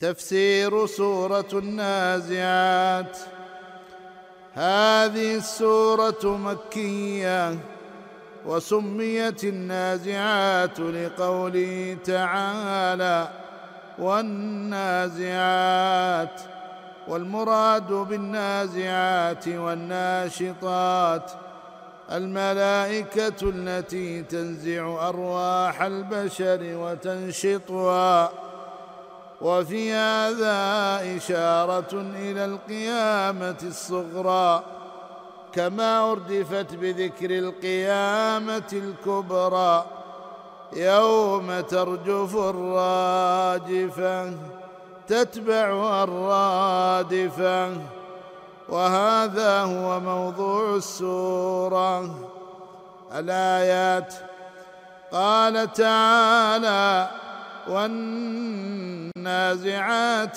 تفسير سورة النازعات. هذه السورة مكية وسميت النازعات لقوله تعالى والنازعات والمراد بالنازعات والناشطات الملائكة التي تنزع أرواح البشر وتنشطها. وفي هذا إشارة إلى القيامة الصغرى كما أردفت بذكر القيامة الكبرى. يوم ترجف الراجفة تتبعها الرادفة. وهذا هو موضوع السورة. الآيات. قال تعالى والنازعات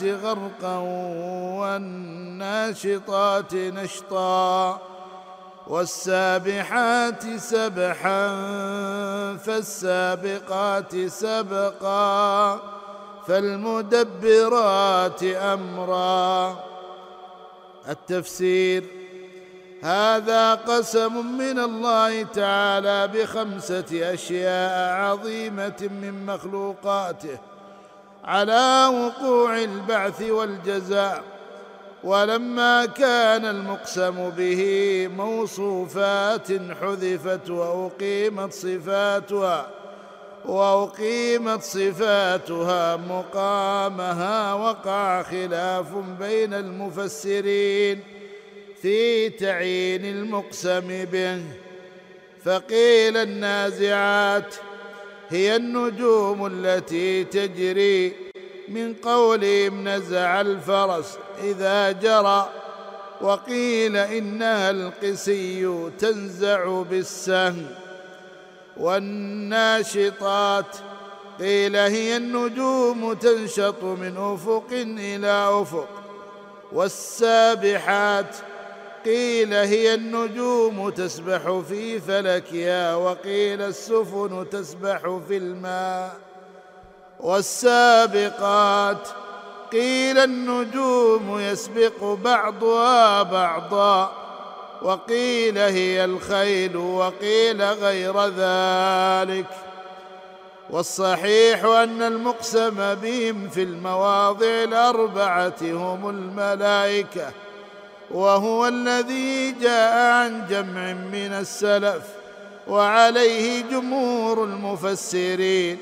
غرقا والناشطات نشطا والسابحات سبحا فالسابقات سبقا فالمدبرات أمرا. التفسير هذا قسم من الله تعالى بخمسة أشياء عظيمة من مخلوقاته على وقوع البعث والجزاء ولما كان المقسم به موصوفات حذفت وأقيمت صفاتها وأقيمت صفاتها مقامها وقع خلاف بين المفسرين. في تعيين المقسم به. فقيل النازعات هي النجوم التي تجري من قولهم نزع الفرس إذا جرى وقيل إنها القسي تنزع بالسهم. والناشطات قيل هي النجوم تنشط من أفق إلى أفق. والسابحات قيل هي النجوم تسبح في فلكها وقيل السفن تسبح في الماء والسابقات قيل النجوم يسبق بعضها بعضا وقيل هي الخيل وقيل غير ذلك والصحيح أن المقسم بهم في المواضع الأربعة هم الملائكة وهو الذي جاء عن جمع من السلف وعليه جمهور المفسرين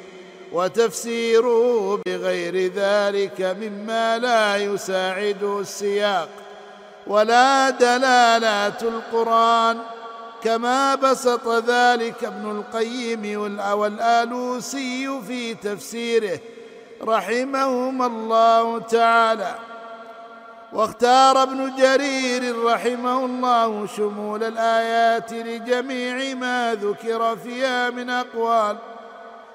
وتفسيره بغير ذلك مما لا يساعده السياق. ولا دلالات القرآن كما بسط ذلك ابن القيم والآلوسي في تفسيره رحمهما الله تعالى. واختار ابن جرير رحمه الله شمول الآيات لجميع ما ذكر فيها من أقوال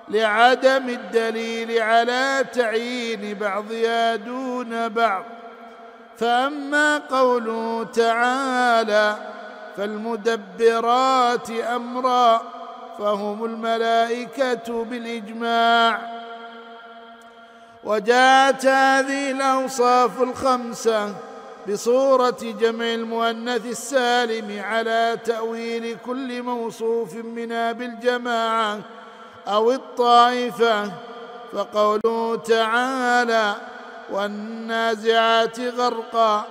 لعدم الدليل على تعيين بعضها دون بعض. فأما قوله تعالى فالمدبرات أمرا فهم الملائكة بالإجماع. وجاءت هذه الأوصاف الخمسة بصورة جمع المؤنث السالم على تأويل كل موصوف منها بالجماعة أو الطائفة. فقوله تعالى والنازعات غرقا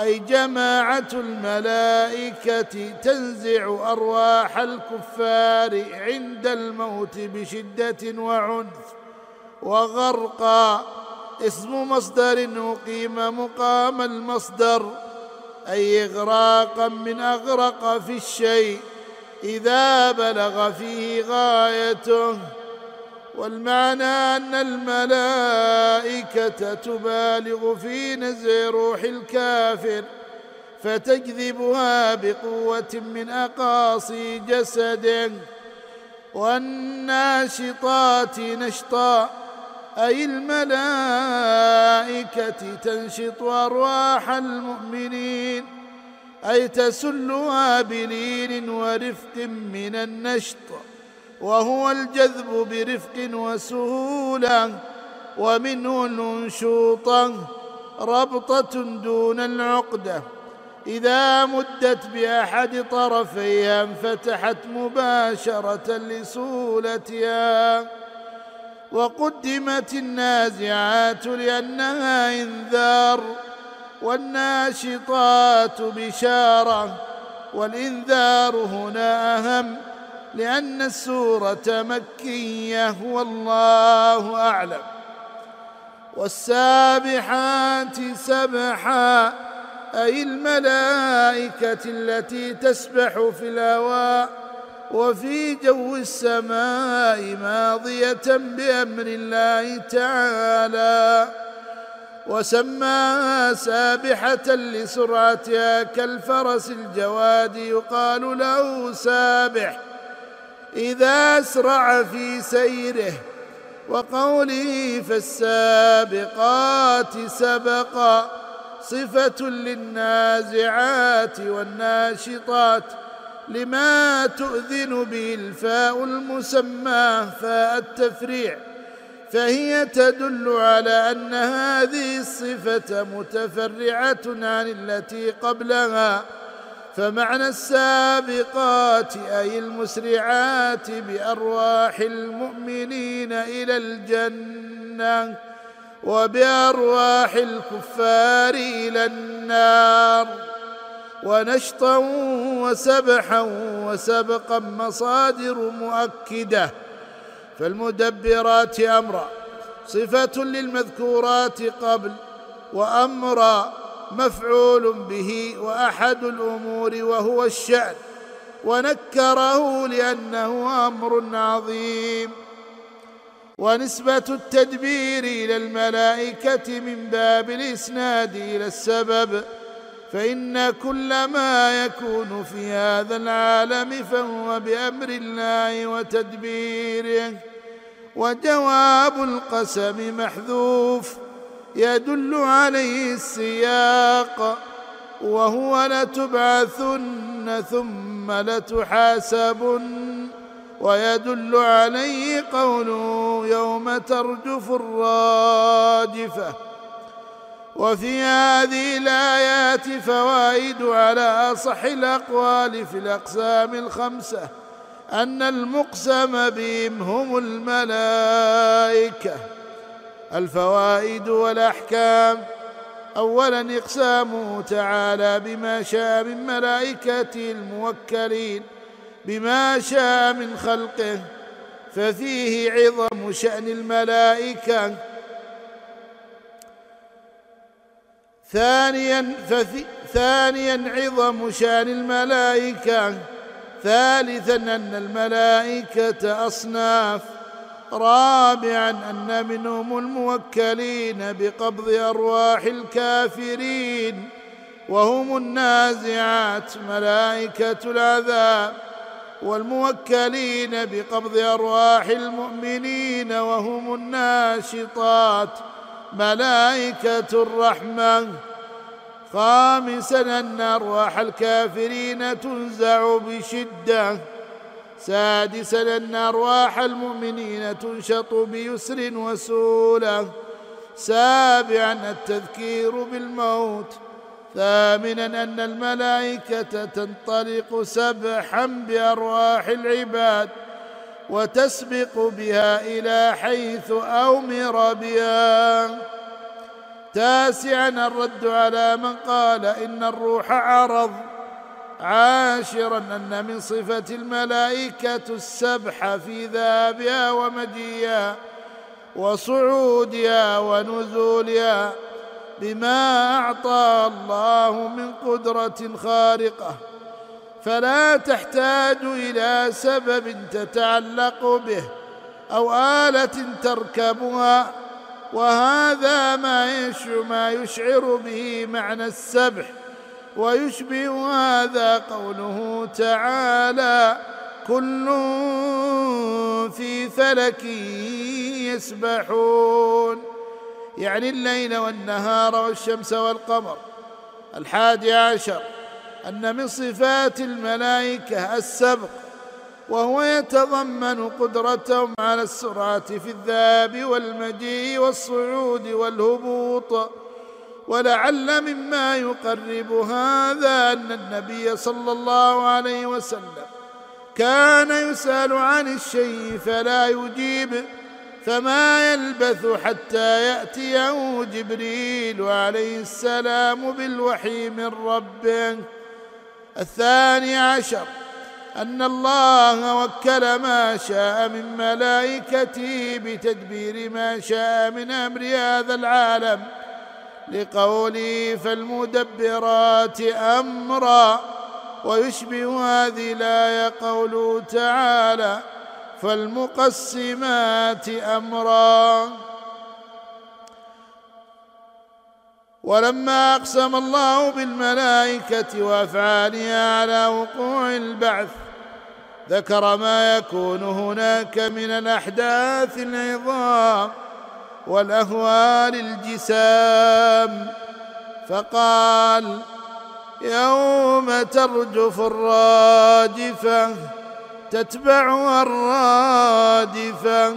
أي جماعة الملائكة تنزع أرواح الكفار عند الموت بشدة وعنف. وغرقا. اسم مصدر أقيم مقام المصدر أي إغراقا من أغرق في الشيء إذا بلغ فيه غايته. والمعنى أن الملائكة تبالغ في نزع روح الكافر فتجذبها بقوة من أقاصي جسده والناشطات نشطا. أي الملائكة تنشط أرواح المؤمنين أي تسلها بلين ورفق من النشط وهو الجذب برفق وسهولة ومنه الانشوطه ربطة دون العقده إذا مدت بأحد طرفيها انفتحت مباشرة لسولتها وقدمت النازعات لأنها إنذار والناشطات بشارة والإنذار هنا أهم لأن السورة مكية والله أعلم والسابحات سبحا أي الملائكة التي تسبح في الهواء وفي جو السماء ماضية بأمر الله تعالى وسماها سابحة لسرعتها كالفرس الجواد يقال له سابح إذا أسرع في سيره وقوله فالسابقات سبقا صفة للنازعات والناشطات. لما تؤذن به الفاء المسماه فاء التفريع فهي تدل على أن هذه الصفة متفرعة عن التي قبلها. فمعنى السابقات أي المسرعات بأرواح المؤمنين إلى الجنة وبأرواح الكفار إلى النار. ونشطا وسبحا وسبقا مصادر مؤكدة فالمدبرات امرا صفة للمذكورات قبل وامرا مفعول به وأحد الأمور وهو الشأن ونكره لأنه أمر عظيم. ونسبة التدبير إلى الملائكة من باب الإسناد إلى السبب فإن كل ما يكون في هذا العالم فهو بأمر الله وتدبيره. وجواب القسم محذوف. يدل عليه السياق. وهو لتبعثن ثم لتحاسبن. ويدل عليه قوله يوم ترجف الراجفة. وفي هذه الآيات فوائد على أصح الأقوال في الأقسام الخمسة. أن المقسم بهم هم الملائكة. الفوائد والأحكام. اولا إقسامه تعالى بما شاء من ملائكته الموكلين بما شاء من خلقه ففيه عظم شأن الملائكة. ثانيا ثانيا عظم شأن الملائكة. ثالثا أن الملائكة أصناف. رابعا أن منهم الموكلين بقبض أرواح الكافرين. وهم النازعات ملائكة العذاب. والموكلين بقبض أرواح المؤمنين. وهم الناشطات. ملائكة الرحمة. خامسا أن أرواح الكافرين تنزع بشدة. سادسا أن أرواح المؤمنين تنشط بيسر وسوله سابعا التذكير بالموت. ثامنا أن الملائكة تنطلق سبحا بأرواح العباد. وتسبق بها إلى حيث أومر بها. تاسعا الرد على من قال إن الروح عرض. عاشرا أن من صفة الملائكة السبح في ذهابها ومجيئها وصعودها ونزولها بما أعطى الله من قدرة خارقة. فلا تحتاج إلى سبب تتعلق به أو آلة تركبها وهذا ما ما يشعر به معنى السبح ويشبه هذا قوله تعالى كل في فلك يسبحون يعني الليل والنهار والشمس والقمر الحادي عشر. أن من صفات الملائكة السبق وهو يتضمن قدرتهم على السرعة في الذهاب والمجيء والصعود والهبوط. ولعل مما يقرب هذا أن النبي صلى الله عليه وسلم كان يسأل عن الشيء فلا يجيب فما يلبث حتى يأتيه جبريل عليه السلام بالوحي من ربه. الثاني عشر أن الله وكل ما شاء من ملائكته بتدبير ما شاء من أمر هذا العالم لقوله فالمدبرات أمرا ويشبه هذه الآية قوله تعالى فالمقسمات أمرا ولما أقسم الله بالملائكة وأفعالها على وقوع البعث ذكر ما يكون هناك من الأحداث العظام والأهوال الجسام. فقال يوم ترجف الراجفه تتبعها الرادفة.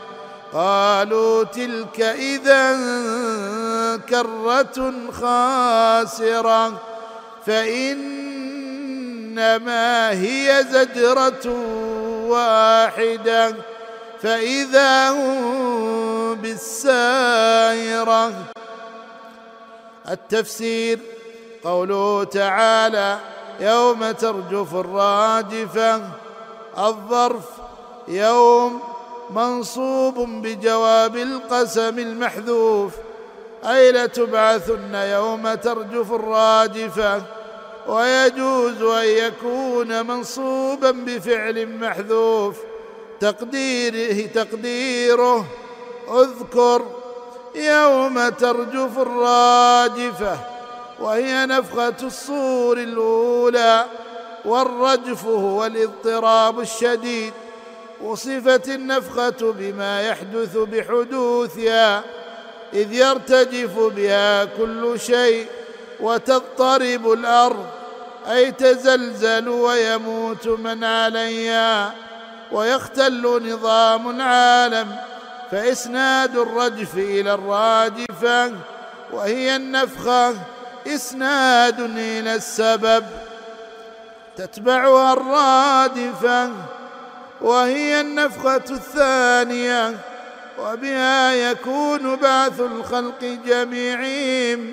قالوا تلك إذا كرة خاسرة فإنما هي زجرة واحدة فإذا هم بالسائرة التفسير قوله تعالى يوم ترجف الراجفة الظرف يوم منصوب بجواب القسم المحذوف. أي لتبعثن يوم ترجف الراجفة ويجوز أن يكون منصوبا بفعل محذوف. تقديره تقديره. اذكر يوم ترجف الراجفه وهي نفخة الصور الأولى. والرجف هو الاضطراب الشديد. وصفت النفخة بما يحدث بحدوثها إذ يرتجف بها كل شيء وتضطرب الأرض أي تزلزل ويموت من عليها ويختل نظام العالم فإسناد الرجف إلى الراجفة وهي النفخة إسناد إلى السبب تتبعها الرادفة. وهي النفخة الثانية وبها يكون بعث الخلق جميعهم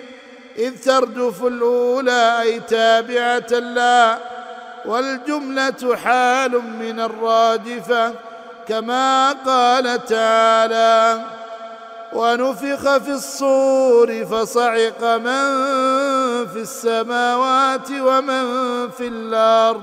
إذ تردف الأولى أي تابعة لا والجملة حال من الرادفه كما قال تعالى ونفخ في الصور فصعق من في السماوات ومن في الأرض.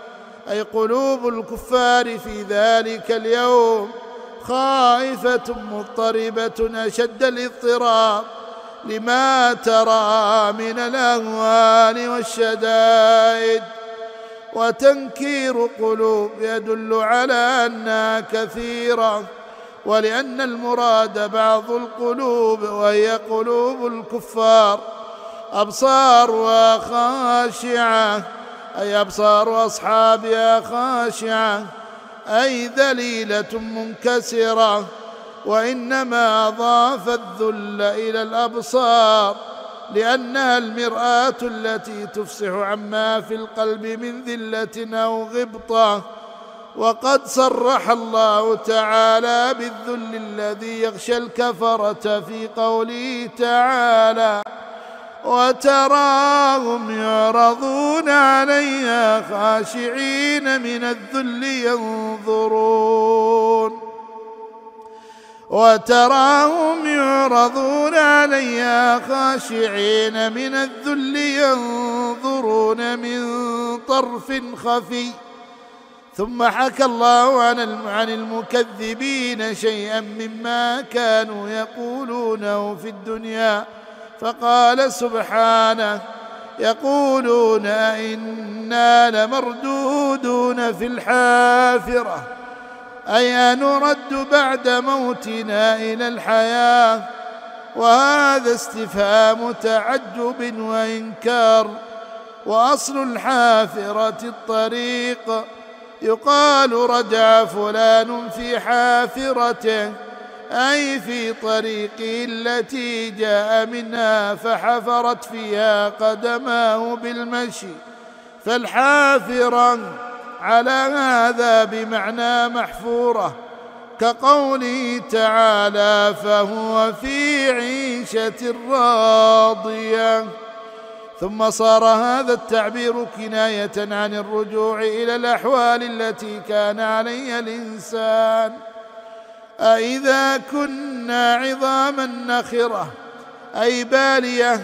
أي قلوب الكفار في ذلك اليوم خائفة مضطربة أشد الاضطراب لما ترى من الأهوال والشدائد. وتنكير قلوب يدل على انها كثيرة ولأن المراد بعض القلوب وهي قلوب الكفار ابصارها خاشعه أي أبصار اصحابها خاشعة أي ذليلة منكسرة وإنما اضاف الذل إلى الأبصار لانها المرآة التي تفصح عما في القلب من ذلة أو غبطة. وقد صرح الله تعالى بالذل الذي يغشى الكفرة في قوله تعالى وتراهم يعرضون عليها خاشعين من الذل ينظرون. وتراهم يعرضون عليها خاشعين من الذل ينظرون من طرف خفي. ثم حكى الله عن المكذبين شيئا مما كانوا يقولونه في الدنيا. فقال سبحانه يقولون أئنا لمردودون في الحافرة. أي نرد بعد موتنا إلى الحياة؟ وهذا استفهام تعجب وإنكار. وأصل الحافرة الطريق. يقال رجع فلان في حافرته. أي في طريقه التي جاء منها فحفرت فيها قدماه بالمشي. فالحافرة على هذا بمعنى محفورة كقوله تعالى فهو في عيشة راضية. ثم صار هذا التعبير كناية عن الرجوع إلى الأحوال التي كان عليها الإنسان. أإذا كنا عظاما نخرة أي بالية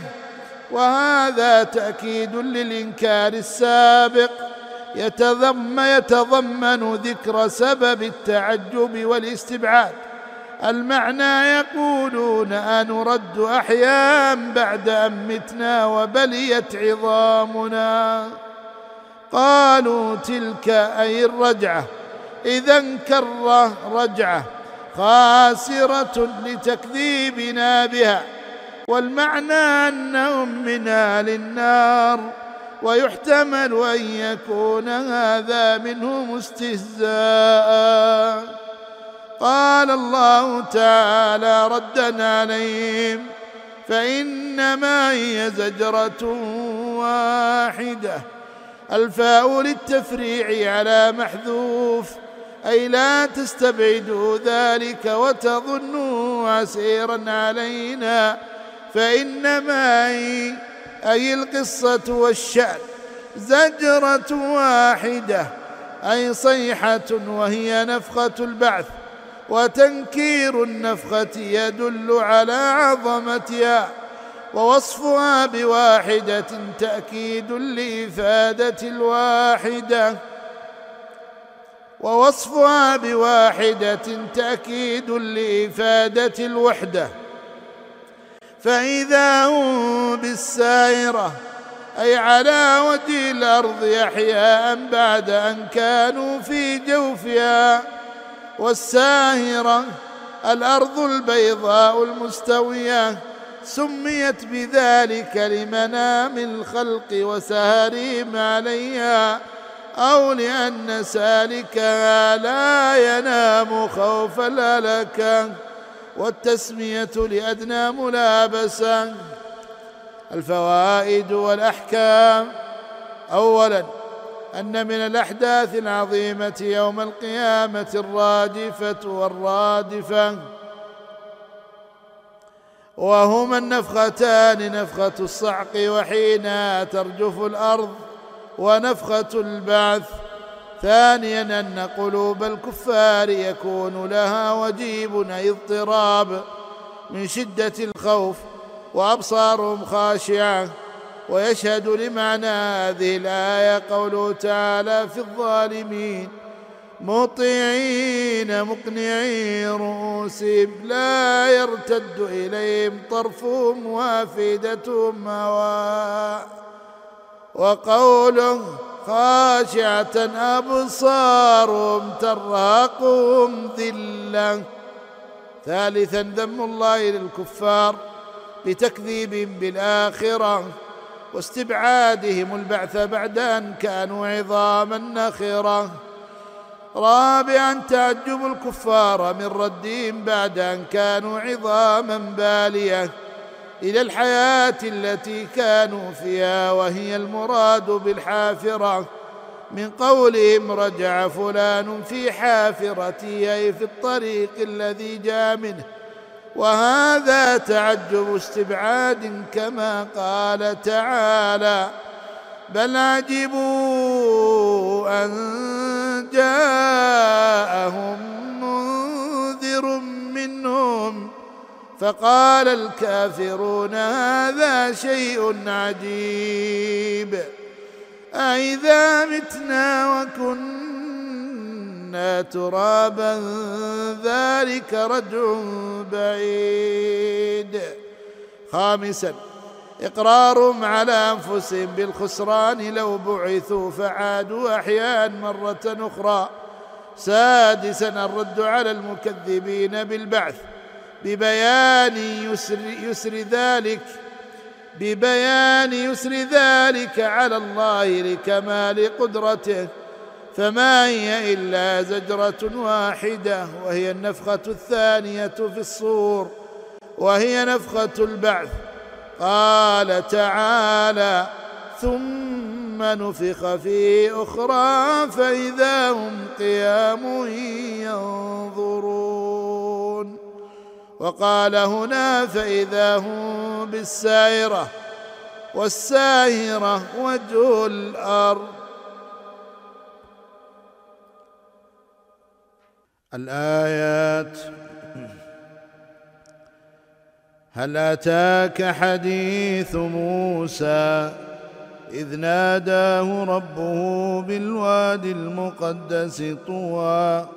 وهذا تأكيد للإنكار السابق. يتضمن, يتضمن ذكر سبب التعجب والاستبعاد. المعنى يقولون أنرد أحياء بعد أن متنا وبليت عظامنا. قالوا تلك أي الرجعة. إذا كره رجعة. خاسرة لتكذيبنا بها والمعنى أنهم من أهل النار ويحتمل أن يكون هذا منهم استهزاء. قال الله تعالى ردا عليهم فإنما هي زجرة واحدة الفاء للتفريع على محذوف أي لا تستبعدوا ذلك وتظنوا عسيرا علينا. فإنما هي أي القصة والشأن زجرة واحدة أي صيحة وهي نفخة البعث وتنكير النفخة يدل على عظمتها ووصفها بواحدة تأكيد لإفادة الواحدة. ووصفها بواحدة تأكيد لإفادة الوحدة. فإذا هم بالسائرة أي على وجه الأرض أحياء بعد أن كانوا في جوفها. والساهرة الأرض البيضاء المستوية سميت بذلك لمنام الخلق وسهرهم عليها. أو لأن سالكها لا ينام خوف الهلكة والتسمية لأدنى ملابسة الفوائد والأحكام. أولاً أن من الأحداث العظيمة يوم القيامة الراجفة والرادفة. وهما النفختان نفخة الصعق وحينها ترجف الأرض. ونفخة البعث. ثانيا أن قلوب الكفار يكون لها وجيب أي اضطراب من شدة الخوف وأبصارهم خاشعة. ويشهد لمعنى هذه الآية قوله تعالى في الظالمين مطيعين مقنعي رؤوسهم لا يرتد إليهم طرفهم وافدتهم هواء. وقوله خاشعة أبصارهم ترهقهم ذلة. ثالثا ذم الله للكفار بتكذيبهم بالآخرة واستبعادهم البعث بعد أن كانوا عظاما نخرة. رابعا تعجب الكفار من ردهم بعد أن كانوا عظاما بالية. إلى الحياة التي كانوا فيها وهي المراد بالحافرة. من قولهم رجع فلان في حافرته أي في الطريق الذي جاء منه. وهذا تعجب استبعاد كما قال تعالى بل عجبوا فقال الكافرون هذا شيء عجيب. أإذا متنا وكنا ترابا ذلك رجع بعيد. خامسا إقرارهم على أنفسهم بالخسران لو بعثوا فعادوا أحياء مرة أخرى. سادسا الرد على المكذبين بالبعث. ببيان يسر, يسر ذلك ببيان يسر ذلك على الله لكمال قدرته فما هي إلا زجرة واحدة وهي النفخة الثانية في الصور وهي نفخة البعث. قال تعالى ثم نفخ في أخرى فإذا هم قيام ينظرون وقال هنا فإذا هم بالسائرة والساهرة وجه الأرض. الآيات هل أتاك حديث موسى إذ ناداه ربه بالوادي المقدس طوى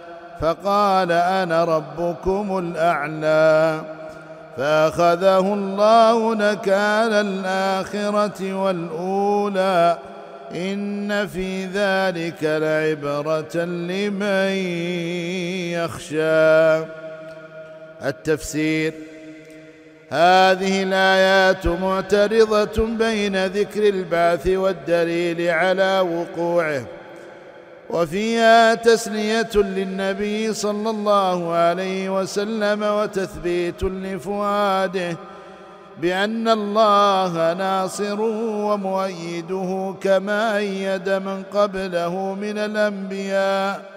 فقال أنا ربكم الأعلى فأخذه الله نكال الآخرة والأولى إن في ذلك لعبرة لمن يخشى. التفسير هذه الآيات معترضة بين ذكر البعث والدليل على وقوعه. وفيها تسلية للنبي صلى الله عليه وسلم وتثبيت لفؤاده بأن الله ناصره ومؤيده كما أيد من قبله من الأنبياء.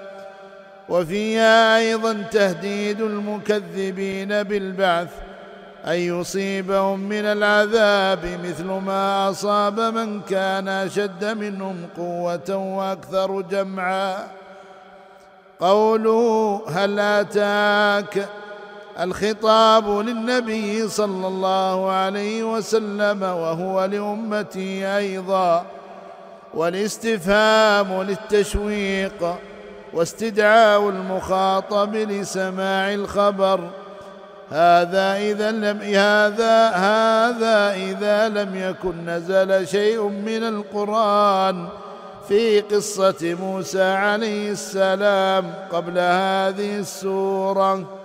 وفيها أيضا تهديد المكذبين بالبعث أن يصيبهم من العذاب مثل ما أصاب من كان أشد منهم قوة وأكثر جمعا. قوله هل أتاك الخطاب للنبي صلى الله عليه وسلم وهو لأمته أيضا والاستفهام للتشويق واستدعاء المخاطب لسماع الخبر. هذا إذا لم هذا هذا إذا لم يكن نزل شيء من القرآن في قصة موسى عليه السلام قبل هذه السورة.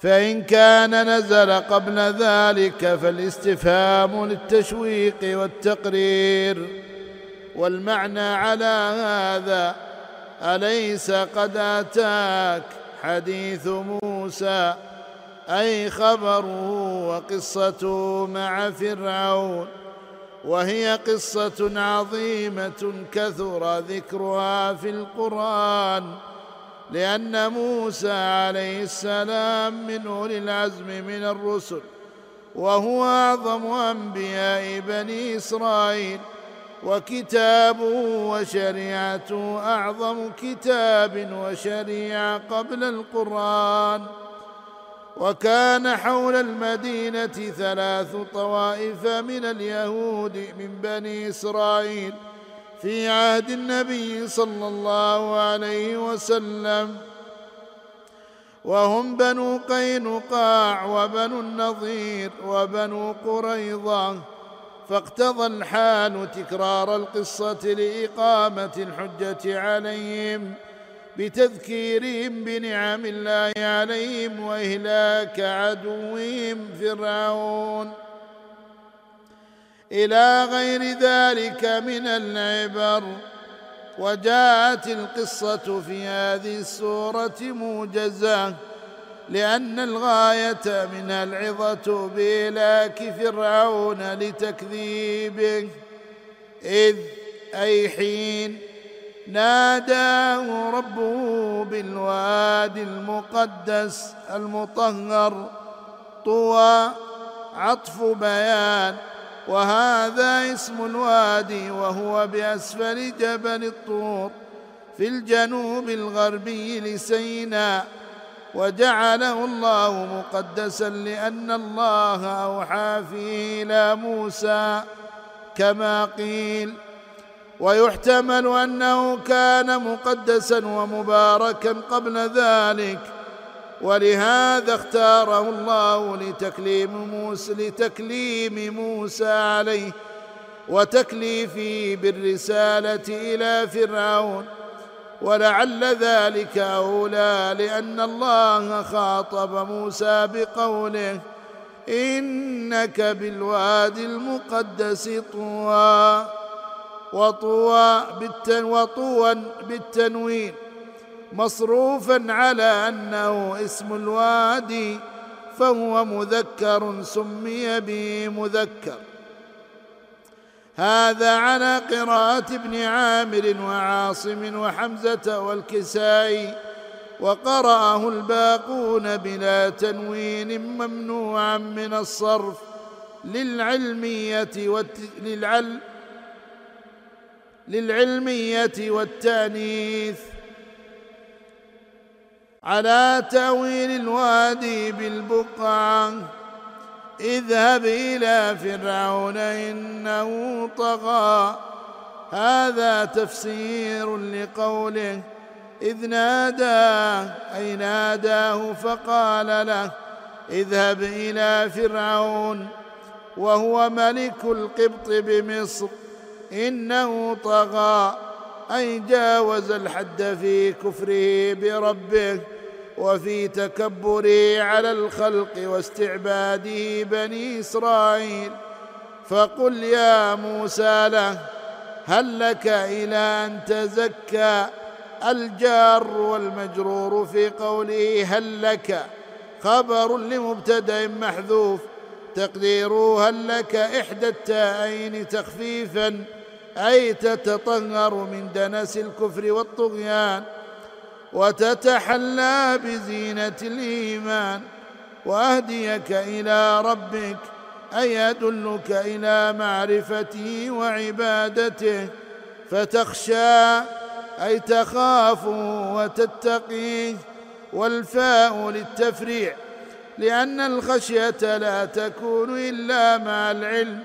فإن كان نزل قبل ذلك فالاستفهام للتشويق والتقرير. والمعنى على هذا أليس قد أتاك حديث موسى أي خبره وقصته مع فرعون وهي قصة عظيمة كثر ذكرها في القرآن لأن موسى عليه السلام من أولي العزم من الرسل وهو أعظم أنبياء بني إسرائيل. وكتابه وشريعته أعظم كتاب وشريعة قبل القرآن. وكان حول المدينة ثلاث طوائف من اليهود من بني إسرائيل في عهد النبي صلى الله عليه وسلم. وهم بنو قينقاع وبنو النضير وبنو قريظة. فاقتضى الحال تكرار القصة لإقامة الحجة عليهم بتذكيرهم بنعم الله عليهم وإهلاك عدوهم فرعون. إلى غير ذلك من العبر وجاءت القصة في هذه السورة موجزة. لأن الغاية منها العظة بإلاك فرعون لتكذيبه إذ أي حين ناداه ربه بالوادي المقدس المطهر طوى عطف بيان وهذا اسم الوادي وهو بأسفل جبل الطور في الجنوب الغربي لسيناء. وجعله الله مقدسا لأن الله أوحى فيه إلى موسى كما قيل. ويحتمل أنه كان مقدسا ومباركا قبل ذلك ولهذا اختاره الله لتكليم موسى لتكليم موسى عليه وتكليفه بالرسالة إلى فرعون. ولعل ذلك أولى لأن الله خاطب موسى بقوله إنك بالوادي المقدس طوى وطوى بالتن وطوى بالتنوين مصروفا على أنه اسم الوادي فهو مذكر سمي به مذكر. هذا على قراءة ابن عامر وعاصم وحمزة والكسائي وقرأه الباقون بلا تنوين ممنوعا من الصرف للعلمية والت... للعل... للعلمية والتأنيث. على تأويل الوادي بالبقعة اذهب إلى فرعون إنه طغى. هذا تفسير لقوله إذ ناداه أي ناداه فقال له اذهب إلى فرعون وهو ملك القبط بمصر إنه طغى أي جاوز الحد في كفره بربه. وفي تكبره على الخلق واستعباده بني إسرائيل. فقل يا موسى له هل لك إلى أن تزكى الجار والمجرور في قوله هل لك؟ خبر لمبتدأ محذوف. تقديره هل لك إحدى التائين تخفيفا أي تتطهر من دنس الكفر والطغيان. وتتحلى بزينة الإيمان. وأهديك إلى ربك أي أدلك إلى معرفته وعبادته. فتخشى أي تخاف وتتقيه والفاء للتفريع. لأن الخشية لا تكون إلا مع العلم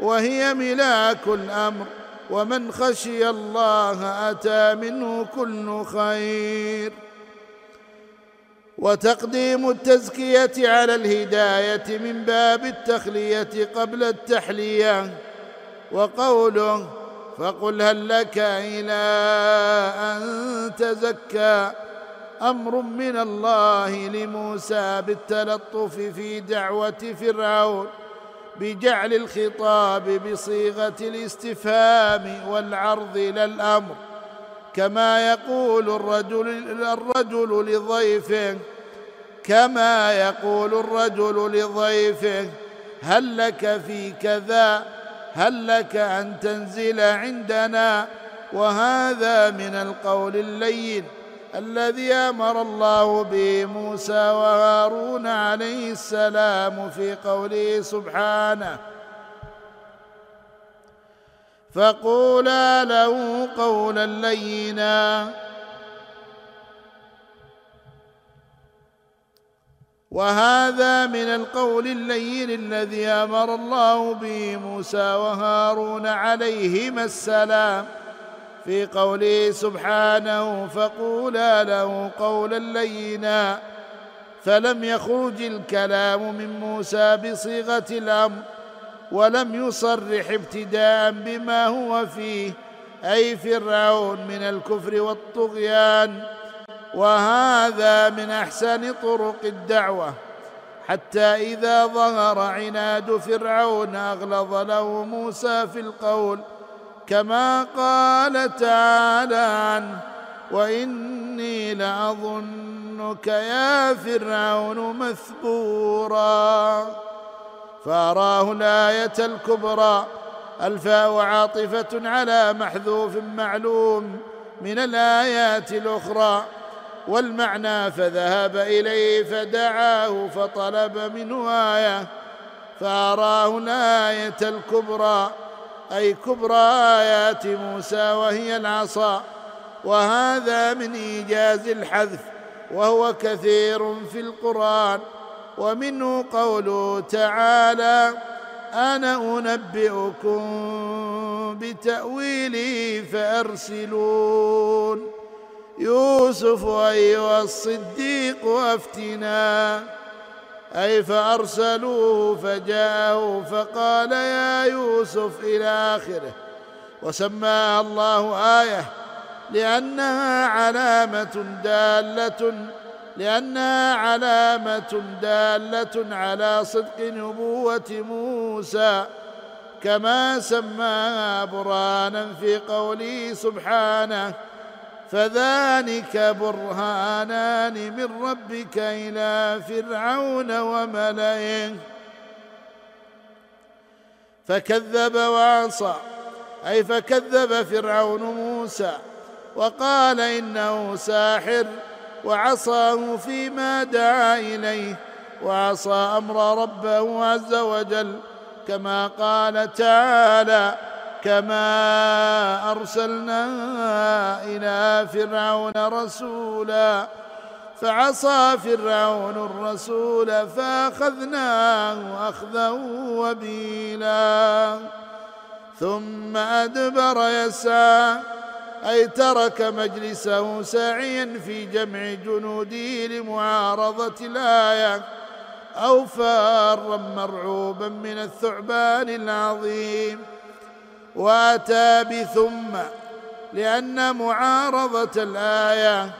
وهي ملاك الأمر. ومن خشي الله أتى منه كل خير. وتقديم التزكية على الهداية من باب التخلية قبل التحلية. وقوله فقل هل لك إلى أن تزكى أمر من الله لموسى بالتلطف في دعوة فرعون. بجعل الخطاب بصيغة الاستفهام والعرض لا الأمر. كما يقول الرجل الرجل لضيفه كما يقول الرجل لضيفه هل لك في كذا؟ هل لك أن تنزل عندنا؟ وهذا من القول اللين. الذي أمر الله به موسى وهارون عليه السلام في قوله سبحانه فقولا له قولا لينا. وهذا من القول اللين الذي أمر الله به موسى وهارون عليهما السلام. في قوله سبحانه فقولا له قولا لينا فلم يخرج الكلام من موسى بصيغة الأمر ولم يصرح ابتداء بما هو فيه أي فرعون من الكفر والطغيان. وهذا من أحسن طرق الدعوة. حتى إذا ظهر عناد فرعون أغلظ له موسى في القول كما قال تعالى عنه وإني لأظنك يا فرعون مثبورا. فأراه الآية الكبرى الفاء عاطفة على محذوف معلوم من الآيات الأخرى والمعنى فذهب إليه فدعاه فطلب منه آية. فأراه الآية الكبرى أي كبرى آيات موسى وهي العصا وهذا من إيجاز الحذف وهو كثير في القرآن ومنه قوله تعالى أنا أنبئكم بتاويله فأرسلون. يوسف أيها الصديق أفتنا. أي فأرسلوه فجاءه فقال يا يوسف إلى آخره. وسماها الله آية لأنها علامة دالة لأنها علامة دالة على صدق نبوة موسى. كما سماها برهانا في قوله سبحانه فذلك برهانان من ربك إلى فرعون وملئه. فكذب وعصى أي فكذب فرعون موسى وقال إنه ساحر وعصاه فيما دعا إليه وعصى أمر ربه عز وجل كما قال تعالى كما أرسلنا إلى فرعون رسولا فعصى فرعون الرسول فأخذناه أخذا وبيلا. ثم أدبر يسعى أي ترك مجلسه ساعيا في جمع جنوده لمعارضة الآية أو فارا مرعوبا من الثعبان العظيم. واتى بثم لأن معارضة الآية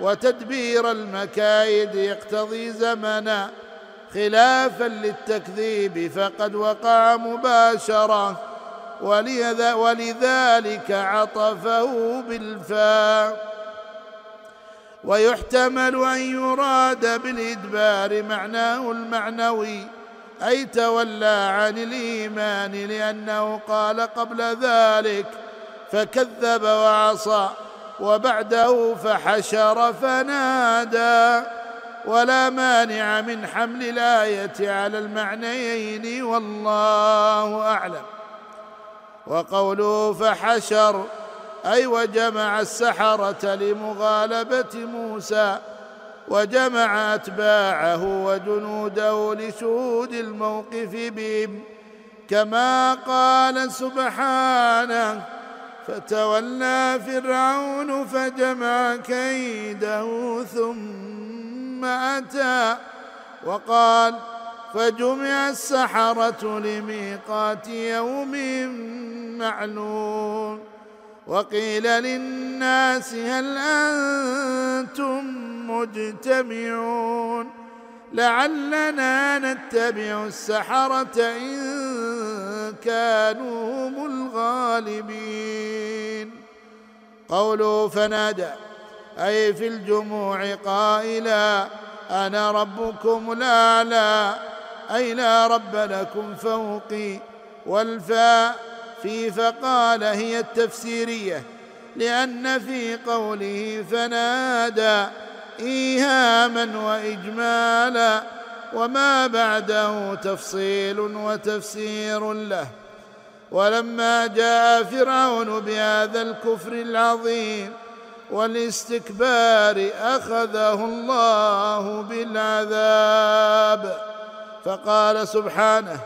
وتدبير المكايد يقتضي زمنا. خلافا للتكذيب فقد وقع مباشرة ولذلك عطفه بالفاء. ويحتمل أن يراد بالإدبار معناه المعنوي أي تولى عن الإيمان لأنه قال قبل ذلك فكذب وعصى وبعده فحشر فنادى ولا مانع من حمل الآية على المعنيين والله أعلم. وقوله فحشر أي وجمع السحرة لمغالبة موسى وجمع أتباعه وجنوده لشهود الموقف بهم. كما قال سبحانه فتولى فرعون فجمع كيده ثم أتى. وقال فجمع السحرة لميقات يوم معلوم. وقيل للناس هل أنتم مجتمعون؟ لعلنا نتبع السحرة إن كانوا هم الغالبين. قوله فنادى أي في الجموع قائلا أنا ربكم الأعلى أي لا رب لكم فوقي والفاء. في فقال هي التفسيرية لأن في قوله فنادى إيهاما وإجمالا وما بعده تفصيل وتفسير له. ولما جاء فرعون بهذا الكفر العظيم والاستكبار أخذه الله بالعذاب فقال سبحانه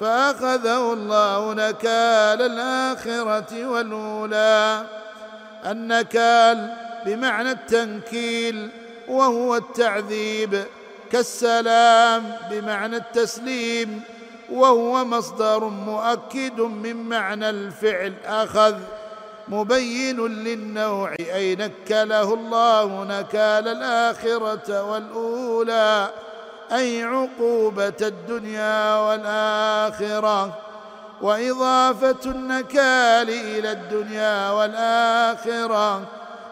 فأخذه الله نكال الآخرة والأولى. النكال بمعنى التنكيل وهو التعذيب. كالسلام بمعنى التسليم وهو مصدر مؤكد من معنى الفعل أخذ. مبين للنوع أي نكله الله نكال الآخرة والأولى. أي عقوبة الدنيا والآخرة وإضافة النكال إلى الدنيا والآخرة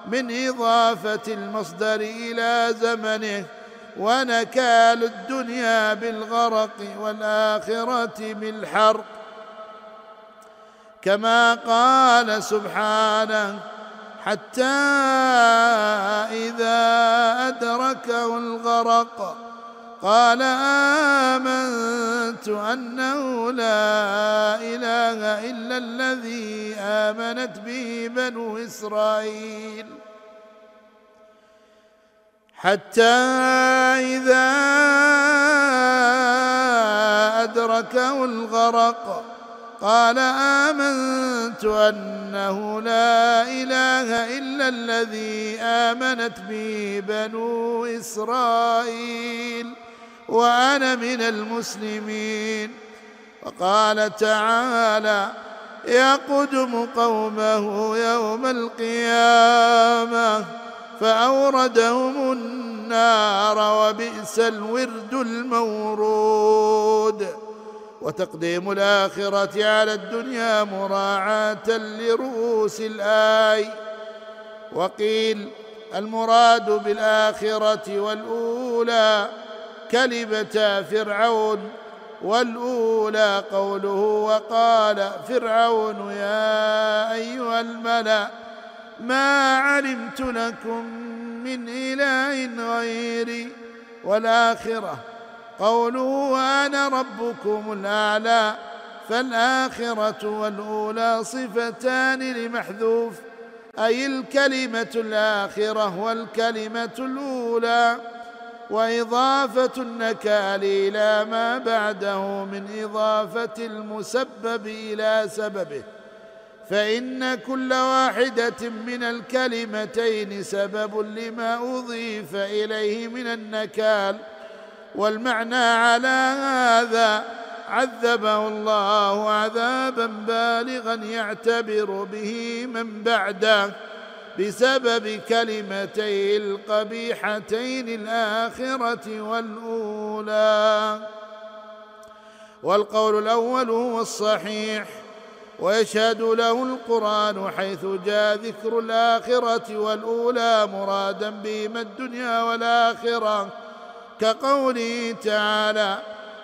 من إضافة المصدر إلى زمنه ونكال الدنيا بالغرق والآخرة بالحرق. كما قال سبحانه حتى إذا أدركه الغرق قال آمنت أنه لا إله إلا الذي آمنت به بنو إسرائيل. حتى إذا أدركه الغرق قال آمنت أنه لا إله إلا الذي آمنت به بنو إسرائيل. وأنا من المسلمين. وقال تعالى يقدم قومه يوم القيامة فأوردهم النار وبئس الورد المورود. وتقديم الآخرة على الدنيا مراعاة لرؤوس الآي. وقيل المراد بالآخرة والأولى كلمة فرعون والأولى قوله وقال فرعون يا أيها الملأ ما علمت لكم من إله غيري والآخرة قوله وأنا ربكم الأعلى فالآخرة والأولى صفتان لمحذوف أي الكلمة الآخرة والكلمة الأولى. وإضافة النكال إلى ما بعده من إضافة المسبب إلى سببه. فإن كل واحدة من الكلمتين سبب لما أضيف إليه من النكال. والمعنى على هذا عذبه الله عذابا بالغا يعتبر به من بعده. بسبب كلمتي القبيحتين الآخرة والأولى. والقول الأول هو الصحيح ويشهد له القرآن حيث جاء ذكر الآخرة والأولى مرادا بهما الدنيا والآخرة كقوله تعالى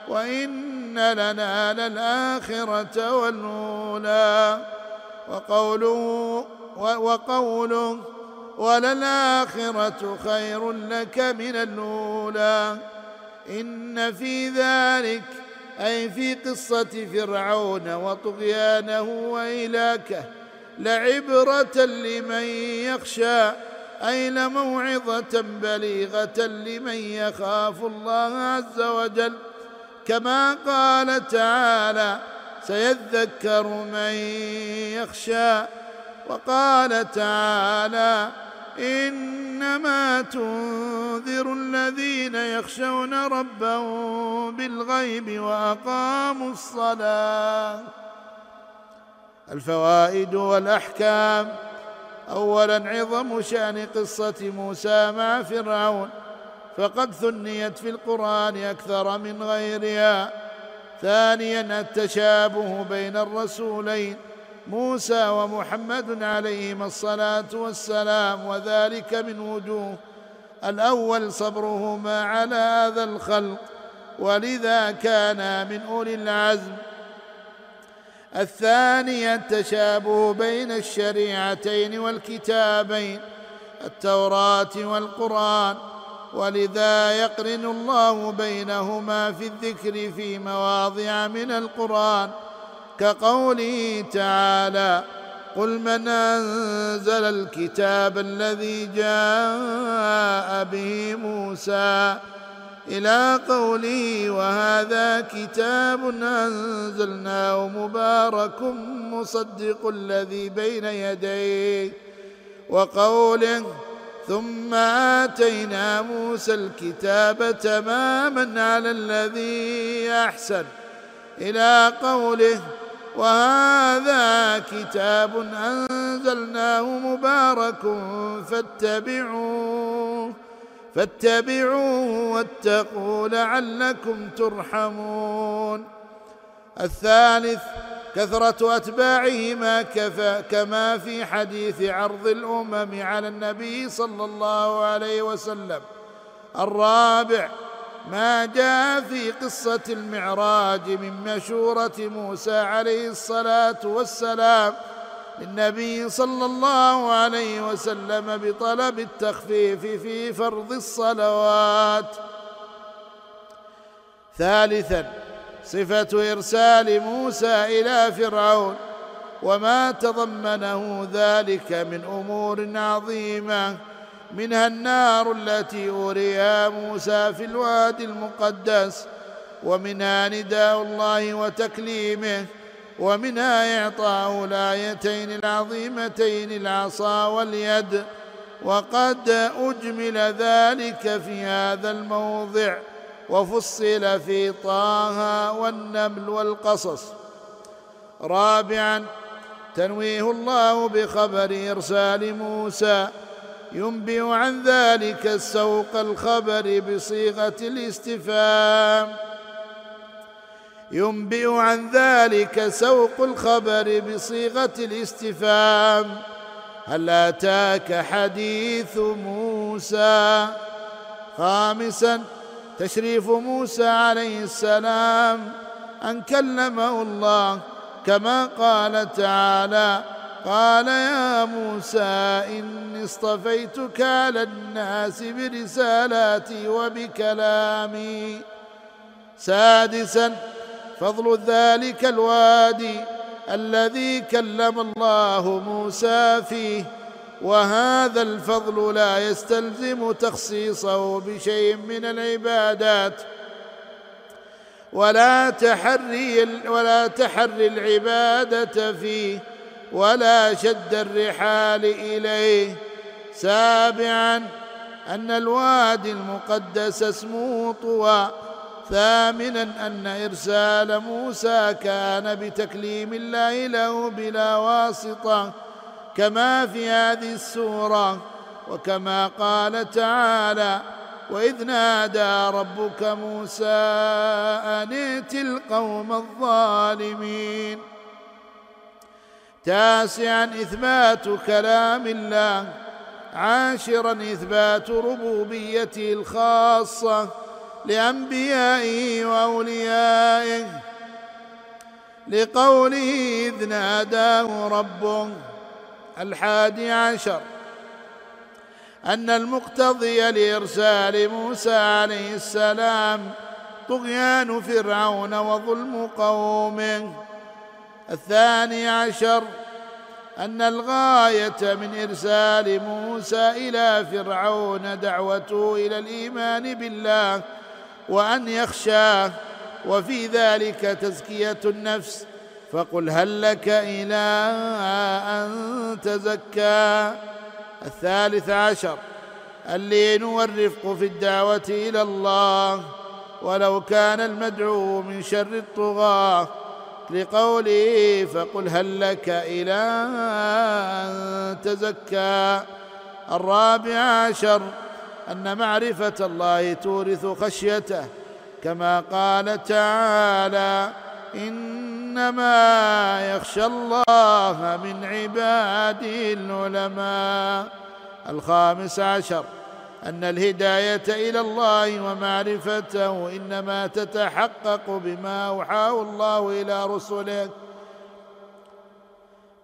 وإن لنا للآخرة والأولى وقوله وقوله وللآخرة خير لك من الأولى. إن في ذلك أي في قصة فرعون وطغيانه وإلاكه لعبرة لمن يخشى أي لموعظة بليغة لمن يخاف الله عز وجل. كما قال تعالى سيذكر من يخشى. وقال تعالى إنما تنذر الذين يخشون ربهم بالغيب وأقاموا الصلاة. الفوائد والأحكام. اولا عظم شأن قصة موسى مع فرعون. فقد ثنيت في القرآن أكثر من غيرها. ثانيا التشابه بين الرسولين. موسى ومحمد عليهما الصلاة والسلام وذلك من وجوه الأول صبرهما على هذا الخلق ولذا كانا من أولي العزم. الثاني التشابه بين الشريعتين والكتابين التوراة والقرآن ولذا يقرن الله بينهما في الذكر في مواضع من القرآن. كقوله تعالى قل من أنزل الكتاب الذي جاء به موسى إلى قوله وهذا كتاب أنزلناه مبارك مصدق الذي بين يديه وقوله ثم آتينا موسى الكتاب تماما على الذي أحسن إلى قوله وهذا كتاب أنزلناه مبارك فاتبعوه فاتبعوه واتقوا لعلكم ترحمون. الثالث كثرة أتباعهما كما في حديث عرض الأمم على النبي صلى الله عليه وسلم. الرابع ما جاء في قصة المعراج من مشورة موسى عليه الصلاة والسلام للنبي صلى الله عليه وسلم بطلب التخفيف في فرض الصلوات. ثالثا صفة إرسال موسى إلى فرعون وما تضمنه ذلك من أمور عظيمة. منها النار التي أوريها موسى في الوادي المقدس ومنها نداء الله وتكليمه ومنها إعطاء الآيتين العظيمتين العصا واليد. وقد أجمل ذلك في هذا الموضع وفصل في طه والنمل والقصص. رابعا تنويه الله بخبر إرسال موسى ينبئ عن ذلك السوق الخبر بصيغة الاستفهام. ينبئ عن ذلك سوق الخبر بصيغة الاستفهام. هل أتاك حديث موسى؟ خامسا تشريف موسى عليه السلام أن كلمه الله كما قال تعالى قال يا موسى إني اصطفيتك على الناس برسالاتي وبكلامي. سادسا فضل ذلك الوادي الذي كلم الله موسى فيه وهذا الفضل لا يستلزم تخصيصه بشيء من العبادات. ولا تحري ولا تحري العبادة فيه. ولا شد الرحال إليه. سابعا أن الوادي المقدس اسمه طوى. ثامنا أن إرسال موسى كان بتكليم الله له بلا واسطة كما في هذه السورة. وكما قال تعالى وإذ نادى ربك موسى أن ائت القوم الظالمين. تاسعا إثبات كلام الله عاشرا إثبات ربوبيته الخاصة لأنبيائه وأوليائه لقوله إذ ناداه ربه الحادي عشر أن المقتضي لإرسال موسى عليه السلام طغيان فرعون وظلم قومه. الثاني عشر أن الغاية من إرسال موسى إلى فرعون دعوته إلى الإيمان بالله وأن يخشاه وفي ذلك تزكية النفس. فقل هل لك إلى أن تزكى؟ الثالث عشر اللين والرفق في الدعوة إلى الله ولو كان المدعو من شر الطغاة لقوله فقل هل لك إلى أن تزكى؟ الرابع عشر أن معرفة الله تورث خشيته كما قال تعالى إنما يخشى الله من عباده العلماء. الخامس عشر أن الهداية إلى الله ومعرفته إنما تتحقق بما أوحاه الله إلى رسله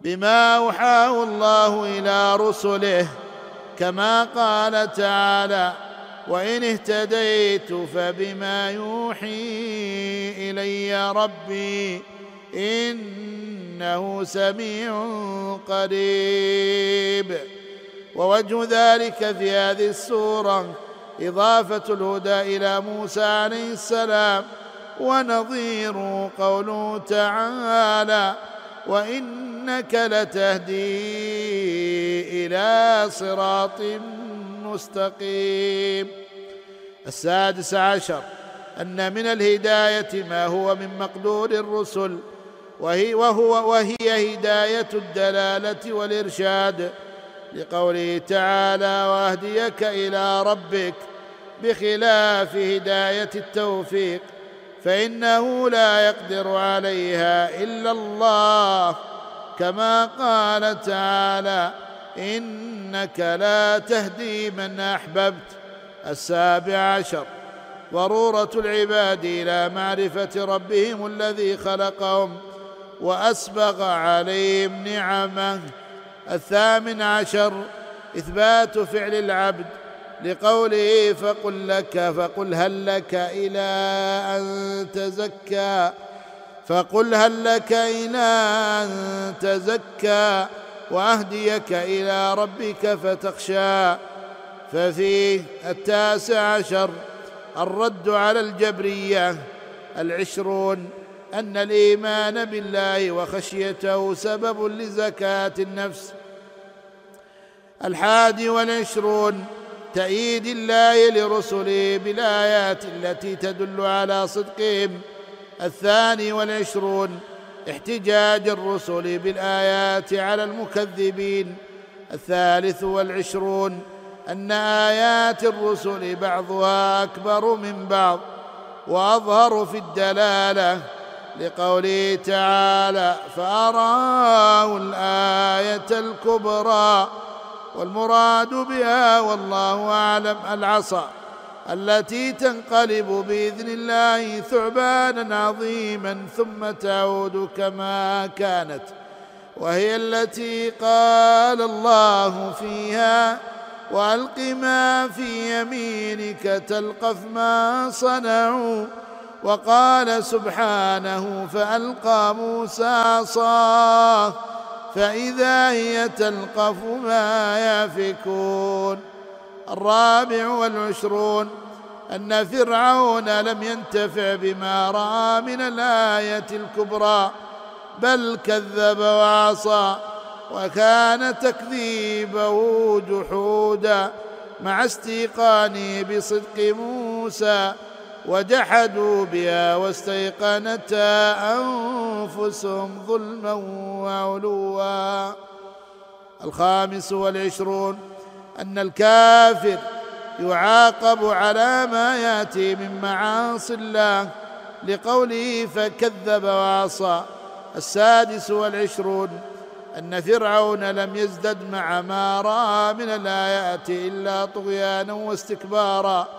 بما أوحاه الله إلى رسله كما قال تعالى وإن اهتديت فبما يوحي إلي ربي إنه سميع قريب ووجه ذلك في هذه السورة إضافة الهدى إلى موسى عليه السلام ونظير قوله تعالى وإنك لتهدي إلى صراط مستقيم. السادس عشر أن من الهداية ما هو من مقدور الرسل وهي وهو وهي هداية الدلالة والإرشاد. لقوله تعالى وأهديك إلى ربك بخلاف هداية التوفيق فإنه لا يقدر عليها إلا الله كما قال تعالى إنك لا تهدي من أحببت. السابع عشر. ضروره العباد إلى معرفة ربهم الذي خلقهم وأسبغ عليهم نعمه. الثامن عشر إثبات فعل العبد لقوله فقل لك فقل هل لك إلى أن تزكى؟ فقل هل لك إلى أن تزكى؟ وأهديك إلى ربك فتخشى. ففيه التاسع عشر الرد على الجبرية العشرون أن الإيمان بالله وخشيته سبب لزكاة النفس. الحادي والعشرون تأييد الله لرسله بالآيات التي تدل على صدقهم. الثاني والعشرون احتجاج الرسل بالآيات على المكذبين. الثالث والعشرون أن آيات الرسل بعضها أكبر من بعض وأظهر في الدلالة لقوله تعالى فأراه الآية الكبرى والمراد بها والله أعلم العصا التي تنقلب بإذن الله ثعبانا عظيما ثم تعود كما كانت وهي التي قال الله فيها وألق ما في يمينك تلقف ما صنعوا وقال سبحانه فألقى موسى عصاه فإذا هي تلقف ما يافكون. الرابع والعشرون أن فرعون لم ينتفع بما رأى من الآية الكبرى بل كذب وعصى وكان تكذيبه جحودا مع استيقانه بصدق موسى. وجحدوا بها واستيقنتها أنفسهم ظلما وعلوا. الخامس والعشرون أن الكافر يعاقب على ما يأتي من معاصي الله لقوله فكذب وعصى. السادس والعشرون أن فرعون لم يزدد مع ما رأى من الآيات إلا طغيانا واستكبارا.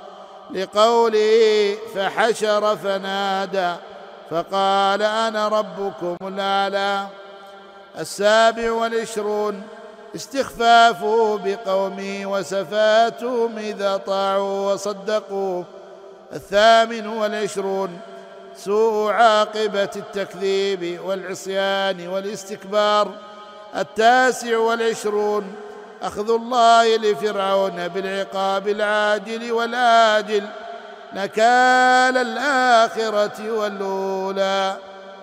لقوله فحشر فنادى فقال أنا ربكم الأعلى السابع والعشرون استخفافه بقومه وسفاتهم إذا طاعوا وصدقوه الثامن والعشرون سوء عاقبة التكذيب والعصيان والاستكبار التاسع والعشرون أخذ الله لفرعون بالعقاب العاجل والآجل نكال الآخرة والأولى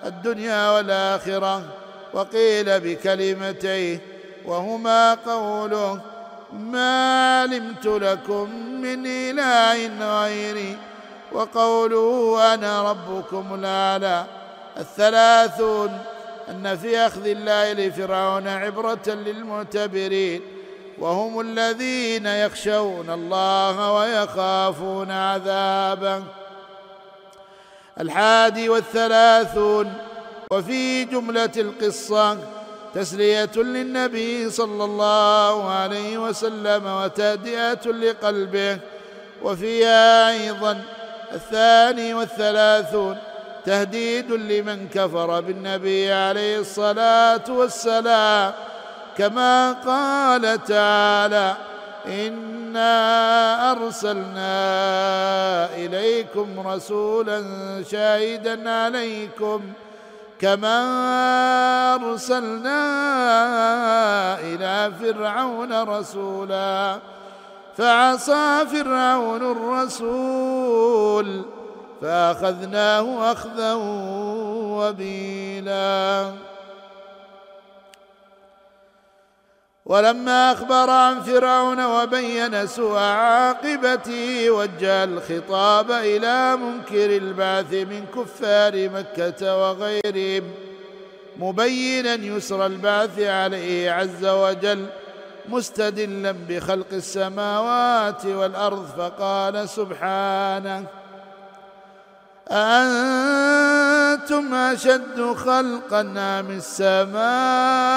الدنيا والآخرة. وقيل بكلمتيه وهما قوله ما علمت لكم من إله غيري وقوله أنا ربكم الأعلى الثلاثون أن في أخذ الله لفرعون عبرة للمعتبرين وهم الذين يخشون الله ويخافون عذابه. الحادي والثلاثون وفي جملة القصة تسلية للنبي صلى الله عليه وسلم وتهدئه لقلبه. وفيها أيضا الثاني والثلاثون تهديد لمن كفر بالنبي عليه الصلاة والسلام. كما قال تعالى انا ارسلنا اليكم رسولا شاهدا عليكم كما ارسلنا إلى فرعون رسولا فعصى فرعون الرسول فاخذناه اخذا وبيلا ولما أخبر عن فرعون وبين سوء عاقبته وجه الخطاب إلى منكر البعث من كفار مكة وغيرهم مبينا يسر البعث عليه عز وجل مستدلا بخلق السماوات والأرض فقال سبحانه أأنتم أشد خلقا أم السماء؟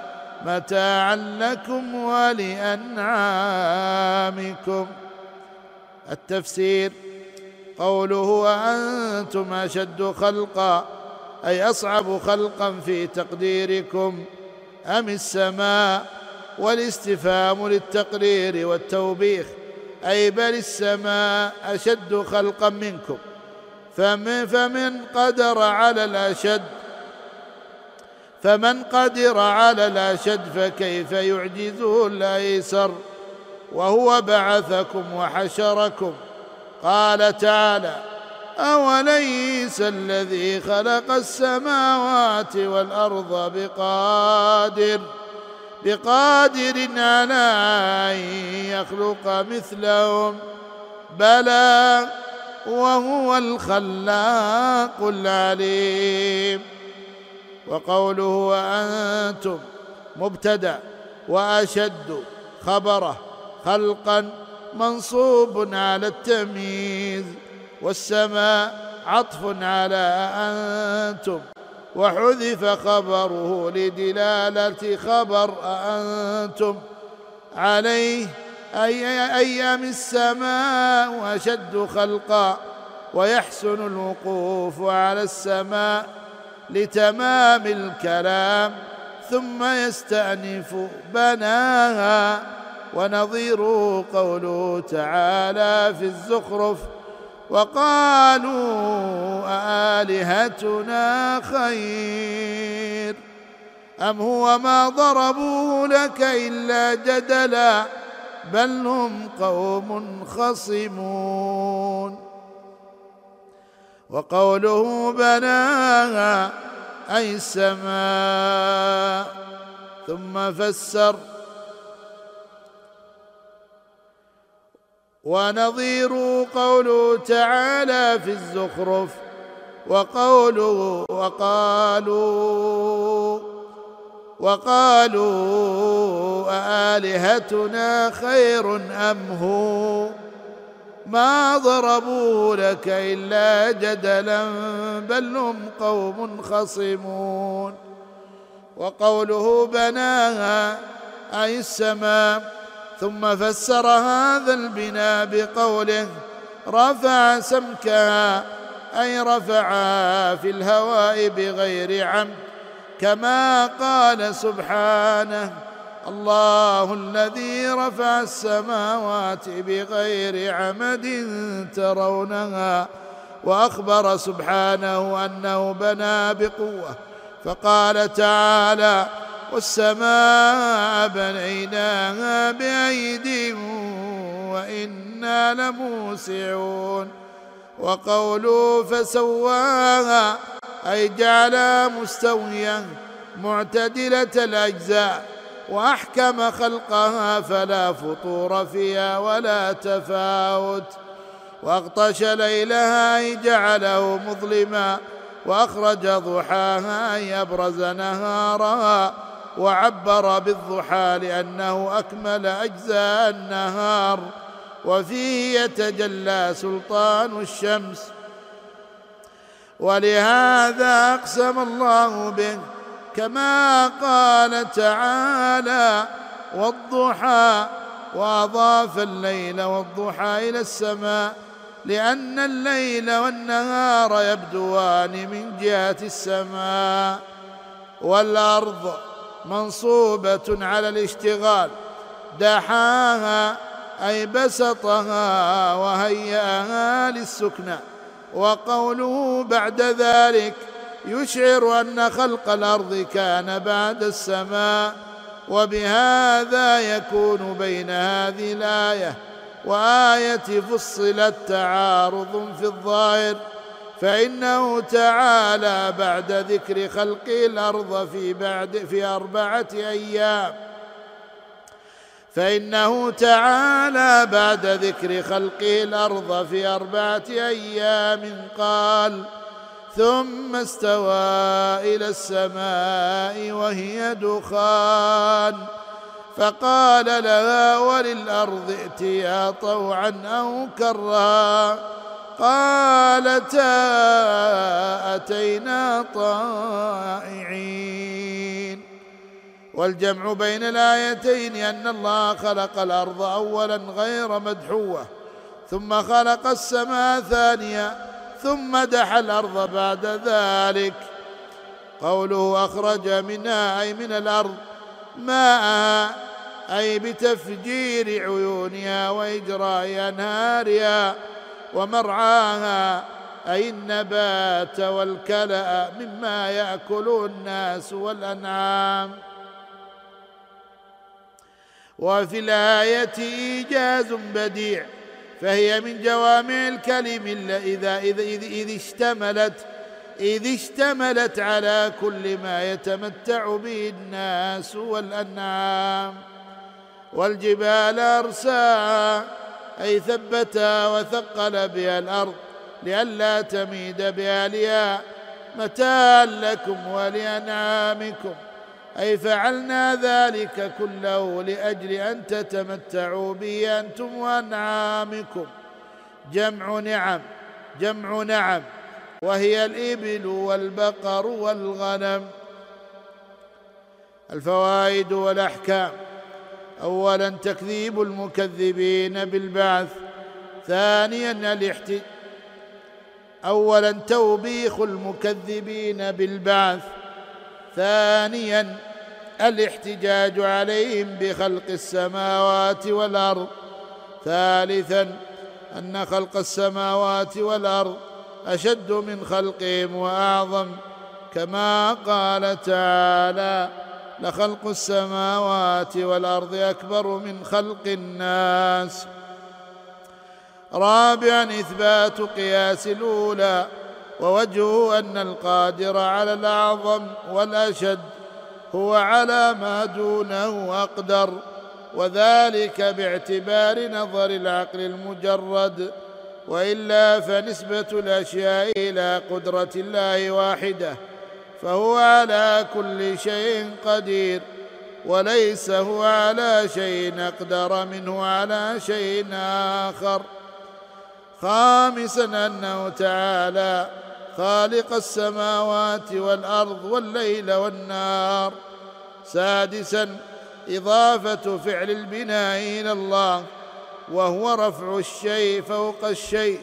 متاعا لكم ولأنعامكم. التفسير قوله وأنتم أشد خلقا أي أصعب خلقا في تقديركم أم السماء والاستفهام للتقرير والتوبيخ أي بل السماء أشد خلقا منكم. فمن, فمن قدر على الأشد فمن قدر على الاشد فكيف يعجزه الأيسر؟ وهو بعثكم وحشركم. قال تعالى أوليس الذي خلق السماوات والأرض بقادر بقادر على أن يخلق مثلهم؟ بلى وهو الخلاق العليم. وقوله وأنتم مبتدأ وأشد خبره خلقا منصوب على التمييز والسماء عطف على أنتم وحذف خبره لدلالة خبر أنتم عليه أي أيام السماء وأشد خلقا ويحسن الوقوف على السماء لتمام الكلام ثم يستأنف بناها ونظيره قوله تعالى في الزخرف وقالوا آلهتنا خير؟ أم هو ما ضربوه لك إلا جدلا بل هم قوم خصمون؟ وقوله بناها أي السماء ثم فسر ونظير قوله تعالى في الزخرف وقوله وقالوا وقالوا آلهتنا خير أم هو؟ ما ضربوا لك إلا جدلا بل هم قوم خصمون. وقوله بناها أي السماء ثم فسر هذا البناء بقوله رفع سمكها أي رفعها في الهواء بغير عمد كما قال سبحانه الله الذي رفع السماوات بغير عمد ترونها وأخبر سبحانه أنه بنى بقوة. فقال تعالى والسماء بنيناها بأيد وإنا لموسعون. وقولوا فسواها أي جعلها مستويا معتدلة الأجزاء. وأحكم خلقها فلا فطور فيها ولا تفاوت. وأغطش ليلها أي جعله مظلما وأخرج ضحاها أي أبرز نهارها. وعبر بالضحى لأنه أكمل أجزاء النهار. وفيه يتجلى سلطان الشمس. ولهذا أقسم الله به كما قال تعالى والضحى وأضاف الليل والضحى إلى السماء لأن الليل والنهار يبدوان من جهة السماء والأرض منصوبة على الاشتغال دحاها أي بسطها وهياها للسكنى وقوله بعد ذلك يشعر أن خلق الأرض كان بعد السماء وبهذا يكون بين هذه الآية. وآية فصلت تعارض في الظاهر فإنه تعالى بعد ذكر خلق الأرض في بعد في أربعة أيام. فإنه تعالى بعد ذكر خلقه الأرض في أربعة أيام قال ثم استوى إلى السماء وهي دخان. فقال لها وللأرض ائتيا طوعا أو كرها. قالتا أتينا طائعين. والجمع بين الآيتين أن الله خلق الأرض اولا غير مدحوة ثم خلق السماء ثانية ثم دحى الأرض بعد ذلك. قوله أخرج منها أي من الأرض ماءها أي بتفجير عيونها وإجراء أنهارها ومرعاها أي النبات والكلأ مما ياكله الناس والأنعام. وفي الآية إيجاز بديع فهي من جوامع الكلم إذا إذا إذ, إذ اشتملت إذ اشتملت على كل ما يتمتع به الناس والأنعام والجبال أرساها أي ثبتها وثقل بها الأرض لئلا تميد بأهلها متاعا لكم ولأنعامكم. أي فعلنا ذلك كله لأجل أن تتمتعوا به أنتم وأنعامكم. جمع نعم جمع نعم وهي الإبل والبقر والغنم. الفوائد والأحكام. أولا تكذيب المكذبين بالبعث. ثانيا الاحتجاج أولا توبيخ المكذبين بالبعث. ثانيا الاحتجاج عليهم بخلق السماوات والأرض. ثالثا أن خلق السماوات والأرض أشد من خلقهم وأعظم. كما قال تعالى لخلق السماوات والأرض أكبر من خلق الناس. رابعا إثبات قياس الأولى. ووجهه أن القادر على الأعظم والأشد هو على ما دونه أقدر وذلك باعتبار نظر العقل المجرد وإلا فنسبة الأشياء إلى قدرة الله واحدة فهو على كل شيء قدير وليس هو على شيء أقدر منه على شيء آخر. خامسا أنه تعالى خالق السماوات والأرض والليل والنار سادسا إضافة فعل البناء إلى الله وهو رفع الشيء فوق الشيء.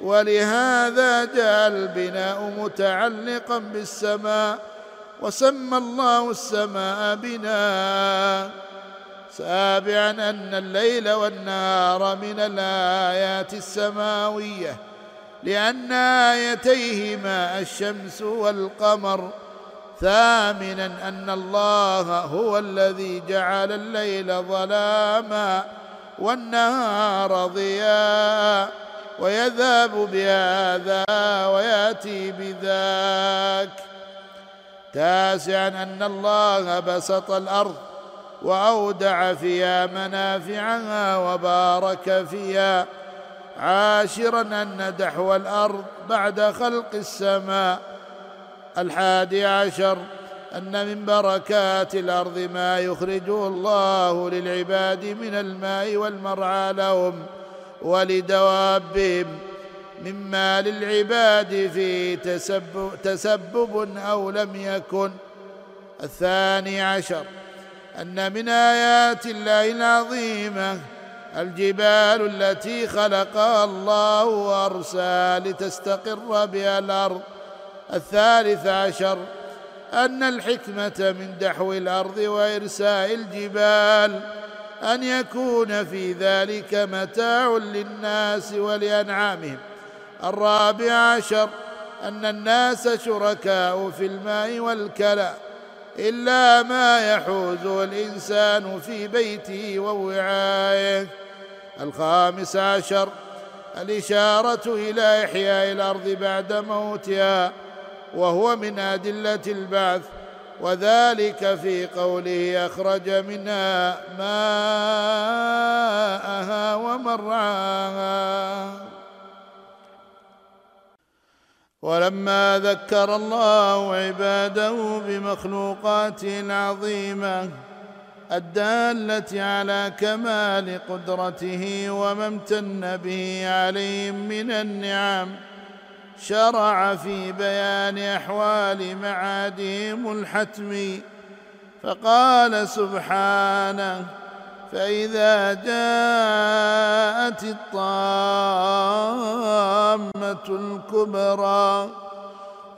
ولهذا جاء البناء متعلقا بالسماء وسمى الله السماء بناء. سابعا أن الليل والنهار من الآيات السماوية. لأن آيتيهما الشمس والقمر ثامنا أن الله هو الذي جعل الليل ظلاما والنهار ضياء ويذهب بهذا ويأتي بذاك. تاسعا أن الله بسط الأرض وأودع فيها منافعها وبارك فيها. عاشرا أن دحو الأرض بعد خلق السماء. الحادي عشر أن من بركات الأرض ما يخرجه الله للعباد من الماء والمرعى لهم ولدوابهم مما للعباد فيه تسبب, تسبب أو لم يكن. الثاني عشر أن من آيات الله العظيمة الجبال التي خلقها الله وأرسى لتستقر بها الأرض. الثالث عشر أن الحكمة من دحو الأرض وإرساء الجبال أن يكون في ذلك متاع للناس ولأنعامهم. الرابع عشر أن الناس شركاء في الماء والكلى إلا ما يحوزه الإنسان في بيته ووعائه. الخامس عشر الإشارة إلى إحياء الأرض بعد موتها وهو من أدلة البعث وذلك في قوله أخرج منها ماءها ومرعاها. ولما ذكر الله عباده بمخلوقاته العظيمه الدالة على كمال قدرته وما امتن به عليهم من النعم. شرع في بيان أحوال معادهم الحتم فقال سبحانه فإذا جاءت الطامة الكبرى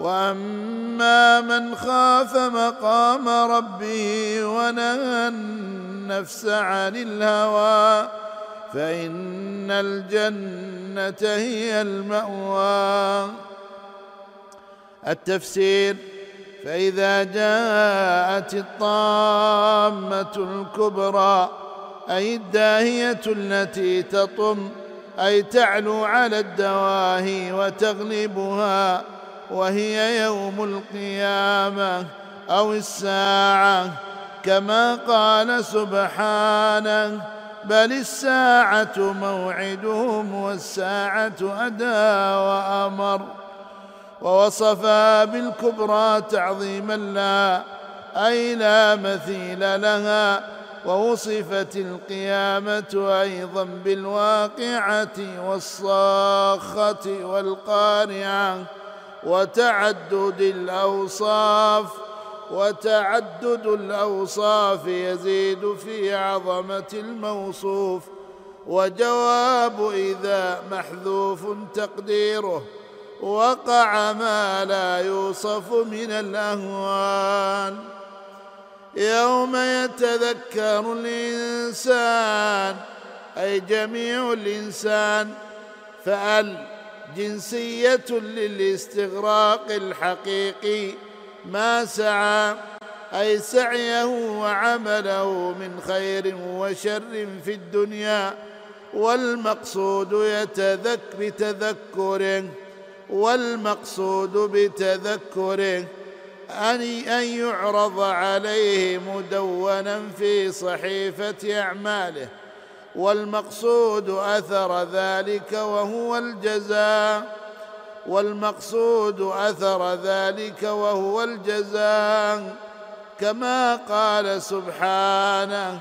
وأما من خاف مقام ربه ونهى النفس عن الهوى فإن الجنة هي المأوى. التفسير فإذا جاءت الطامة الكبرى أي الداهية التي تطم أي تعلو على الدواهي وتغلبها وهي يوم القيامة أو الساعة كما قال سبحانه بل الساعة موعدهم والساعة أدى وأمر. ووصفها بالكبرى تعظيما لها أي لا مثيل لها. ووصفت القيامة أيضا بالواقعة والصاخة والقارعة. وتعدد الأوصاف وتعدد الأوصاف يزيد في عظمة الموصوف وجواب إذا محذوف تقديره وقع ما لا يوصف من الأهوال. يوم يتذكر الإنسان أي جميع الإنسان فأل جنسية للاستغراق الحقيقي. ما سعى أي سعيه وعمله من خير وشر في الدنيا. والمقصود يتذك بتذكره والمقصود بتذكره. أن أن يعرض عليه مدونا في صحيفة أعماله. والمقصود أثر ذلك وهو الجزاء. والمقصود أثر ذلك وهو الجزاء. كما قال سبحانه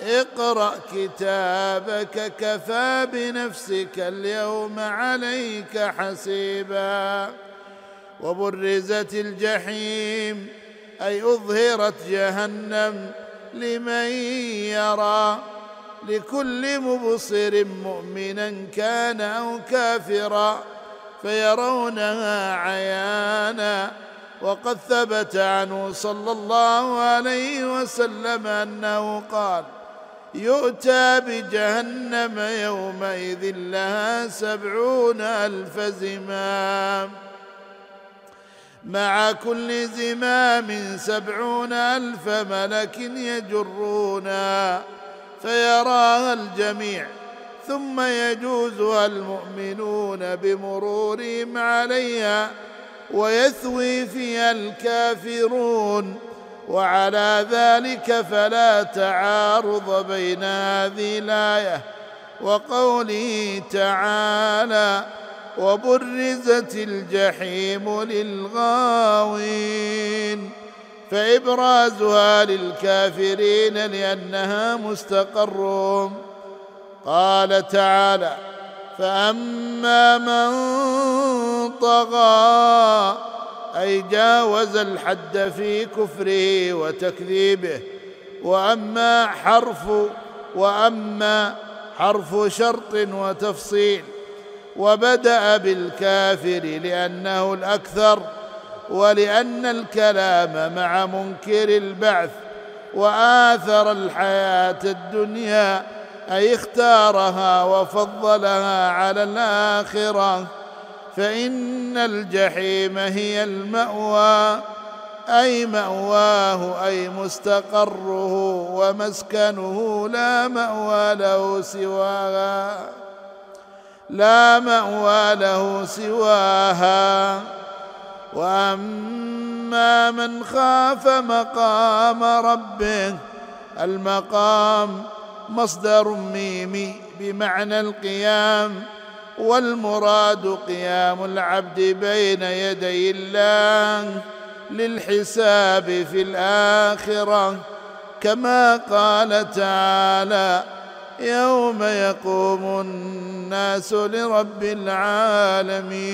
اقرأ كتابك كفى بنفسك اليوم عليك حسيبا. وبرزت الجحيم أي أظهرت جهنم لمن يرى. لكل مبصر مؤمنا كان أو كافرا فيرونها عيانا. وقد ثبت عنه صلى الله عليه وسلم أنه قال يؤتى بجهنم يومئذ لها سبعون ألف زمام. مع كل زمام سبعون ألف ملك يجرونا فيراها الجميع ثم يجوزها المؤمنون بمرورهم عليها ويثوي فيها الكافرون. وعلى ذلك فلا تعارض بين هذه الآية وقوله تعالى وبرزت الجحيم للغاوين فإبرازها للكافرين لأنها مستقر. قال تعالى فأما من طغى أي جاوز الحد في كفره وتكذيبه وأما حرف وأما حرف شرط وتفصيل وبدأ بالكافر لأنه الأكثر. ولأن الكلام مع منكر البعث وآثر الحياة الدنيا أي اختارها وفضلها على الآخرة. فإن الجحيم هي المأوى أي مأواه أي مستقره ومسكنه لا مأوى له سواها. لا مأوى له سواها. وأما من خاف مقام ربه المقام مصدر ميمي بمعنى القيام والمراد قيام العبد بين يدي الله للحساب في الآخرة. كما قال تعالى يوم يقوم الناس لرب العالمين.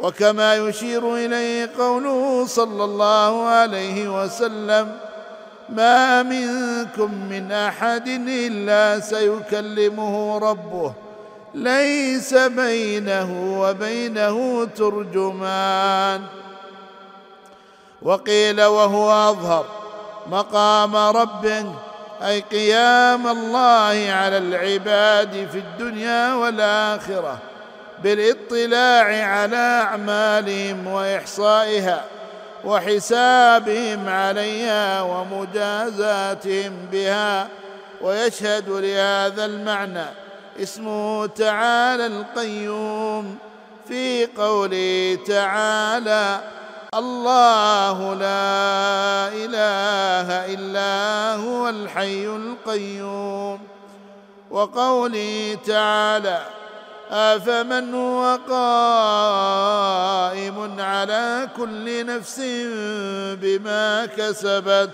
وكما يشير إليه قوله صلى الله عليه وسلم ما منكم من أحد إلا سيكلمه ربه ليس بينه وبينه ترجمان. وقيل وهو أظهر مقام ربه أي قيام الله على العباد في الدنيا والآخرة. بالاطلاع على أعمالهم وإحصائها وحسابهم عليها ومجازاتهم بها ويشهد لهذا المعنى اسمه تعالى القيوم في قوله تعالى الله لا إله إلا هو الحي القيوم وقوله تعالى أفمن هو قائم على كل نفس بما كسبت؟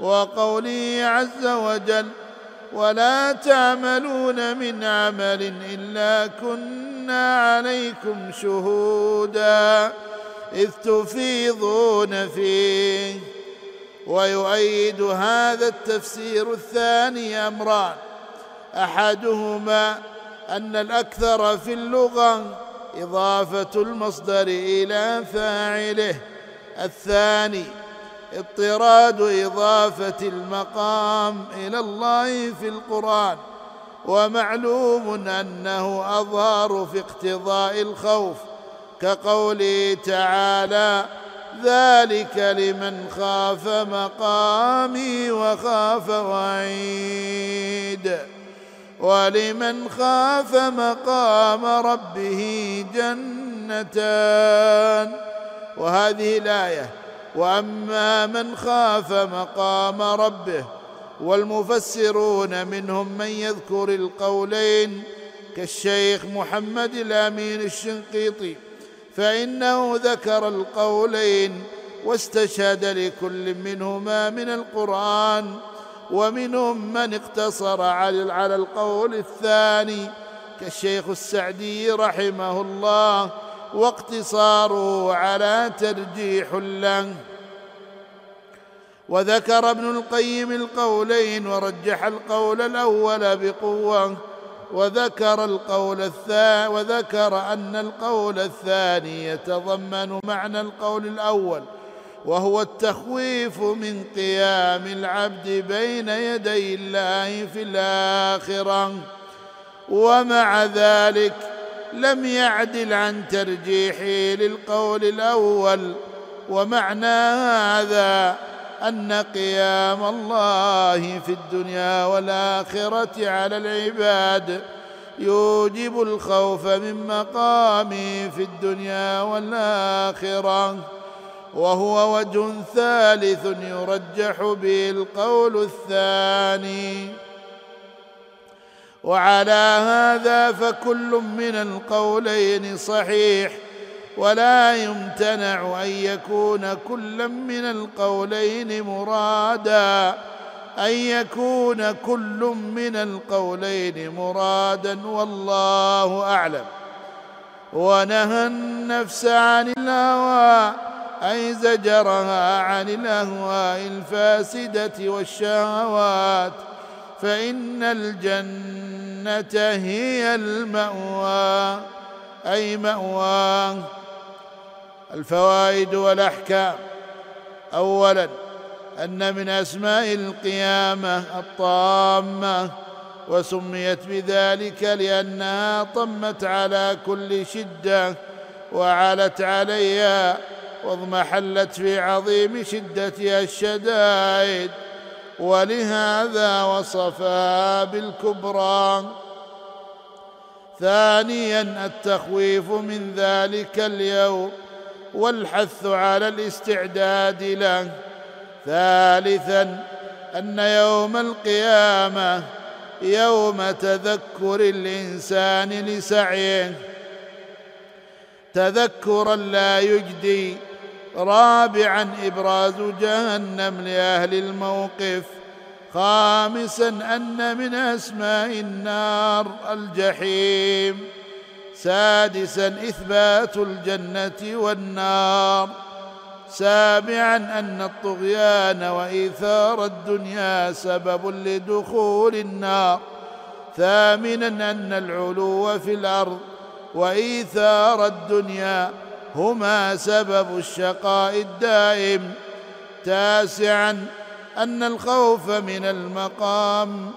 وقوله عز وجل ولا تعملون من عمل إلا كنا عليكم شهودا إذ تفيضون فيه. ويؤيد هذا التفسير الثاني أمران أحدهما أن الأكثر في اللغة إضافة المصدر إلى فاعله. الثاني اضطراد إضافة المقام إلى الله في القرآن. ومعلوم أنه أظهر في اقتضاء الخوف كقوله تعالى ذلك لمن خاف مقامي وخاف وعيد. ولمن خاف مقام ربه جنتان. وهذه الآية وأما من خاف مقام ربه والمفسرون منهم من يذكر القولين كالشيخ محمد الأمين الشنقيطي فإنه ذكر القولين واستشهد لكل منهما من القرآن. ومنهم من اقتصر على القول الثاني كالشيخ السعدي رحمه الله واقتصاره على ترجيح له. وذكر ابن القيم القولين ورجح القول الأول بقوة وذكر القول الثاني وذكر أن القول الثاني يتضمن معنى القول الأول. وهو التخويف من قيام العبد بين يدي الله في الآخرة. ومع ذلك لم يعدل عن ترجيحه للقول الأول. ومعنى هذا أن قيام الله في الدنيا والآخرة على العباد. يوجب الخوف من مقامه في الدنيا والآخرة. وهو وجه ثالث يرجح به القول الثاني. وعلى هذا فكل من القولين صحيح ولا يمتنع أن يكون كلا من القولين مرادا. أن يكون كل من القولين مرادا والله أعلم. ونهى النفس عن الهوى أي زجرها عن الأهواء الفاسدة والشهوات فإن الجنة هي المأوى. أي ماواه الفوائد والأحكام. اولا أن من أسماء القيامة الطامة وسميت بذلك لأنها طمت على كل شدة وعلت عليها واضمحلت في عظيم شدتها الشدائد ولهذا وصفها بالكبرى. ثانيا التخويف من ذلك اليوم والحث على الاستعداد له. ثالثا أن يوم القيامة يوم تذكر الإنسان لسعيه. تذكرا لا يجدي رابعا إبراز جهنم لأهل الموقف خامسا أن من أسماء النار الجحيم سادسا إثبات الجنة والنار سابعا أن الطغيان وإيثار الدنيا سبب لدخول النار ثامنا أن العلو في الأرض وإيثار الدنيا هما سبب الشقاء الدائم. تاسعا أن الخوف من المقام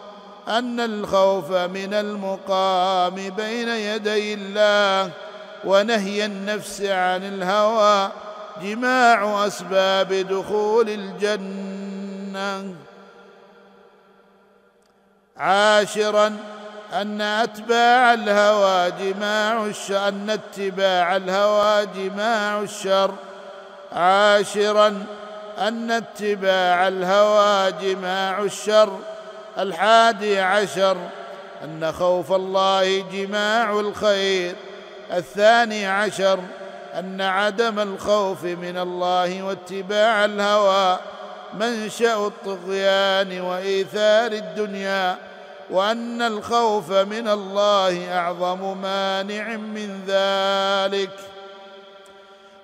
أن الخوف من المقام بين يدي الله ونهي النفس عن الهوى جماع أسباب دخول الجنة. عاشرا أن أتباع الهوى جماع الشر أن اتباع الهوى جماع الشر. عاشرا أن اتباع الهوى جماع الشر. الحادي عشر أن خوف الله جماع الخير. الثاني عشر أن عدم الخوف من الله واتباع الهوى منشأ الطغيان وإيثار الدنيا. وأن الخوف من الله أعظم مانع من ذلك.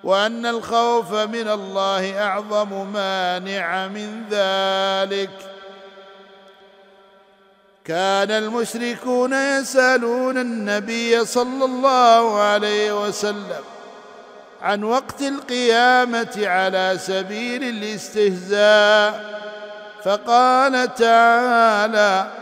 وأن الخوف من الله أعظم مانع من ذلك. كان المشركون يسألون النبي صلى الله عليه وسلم عن وقت القيامة على سبيل الاستهزاء فقال تعالى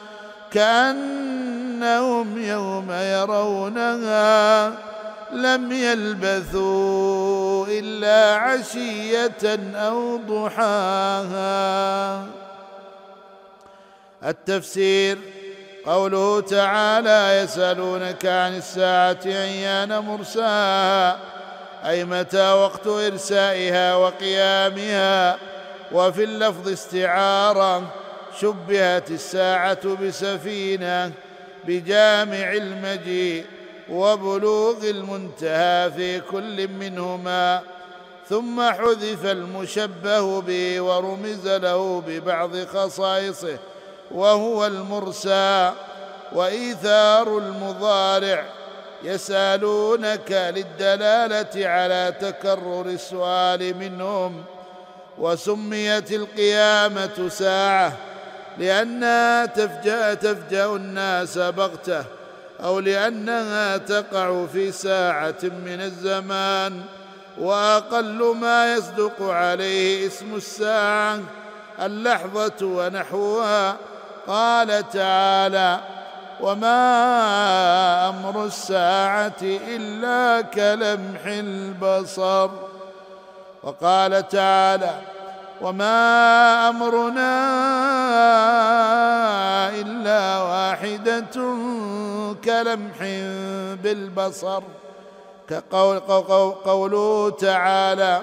كأنهم يوم يرونها لم يلبثوا إلا عشية أو ضحاها. التفسير قوله تعالى يسألونك عن الساعة أيان مرساها أي متى وقت إرسائها وقيامها وفي اللفظ استعارة. شبهت الساعة بسفينة بجامع المجيء وبلوغ المنتهى في كل منهما ثم حذف المشبه به ورمز له ببعض خصائصه وهو المرسى. وإيثار المضارع يسألونك للدلالة على تكرر السؤال منهم. وسميت القيامة ساعة لانها تفجا تفجأ الناس بغتة أو لأنها تقع في ساعة من الزمان. وأقل ما يصدق عليه اسم الساعة اللحظة ونحوها. قال تعالى وما أمر الساعة إلا كلمح البصر. وقال تعالى وما أمرنا إلا واحدة كلمح بالبصر. كقول قوله تعالى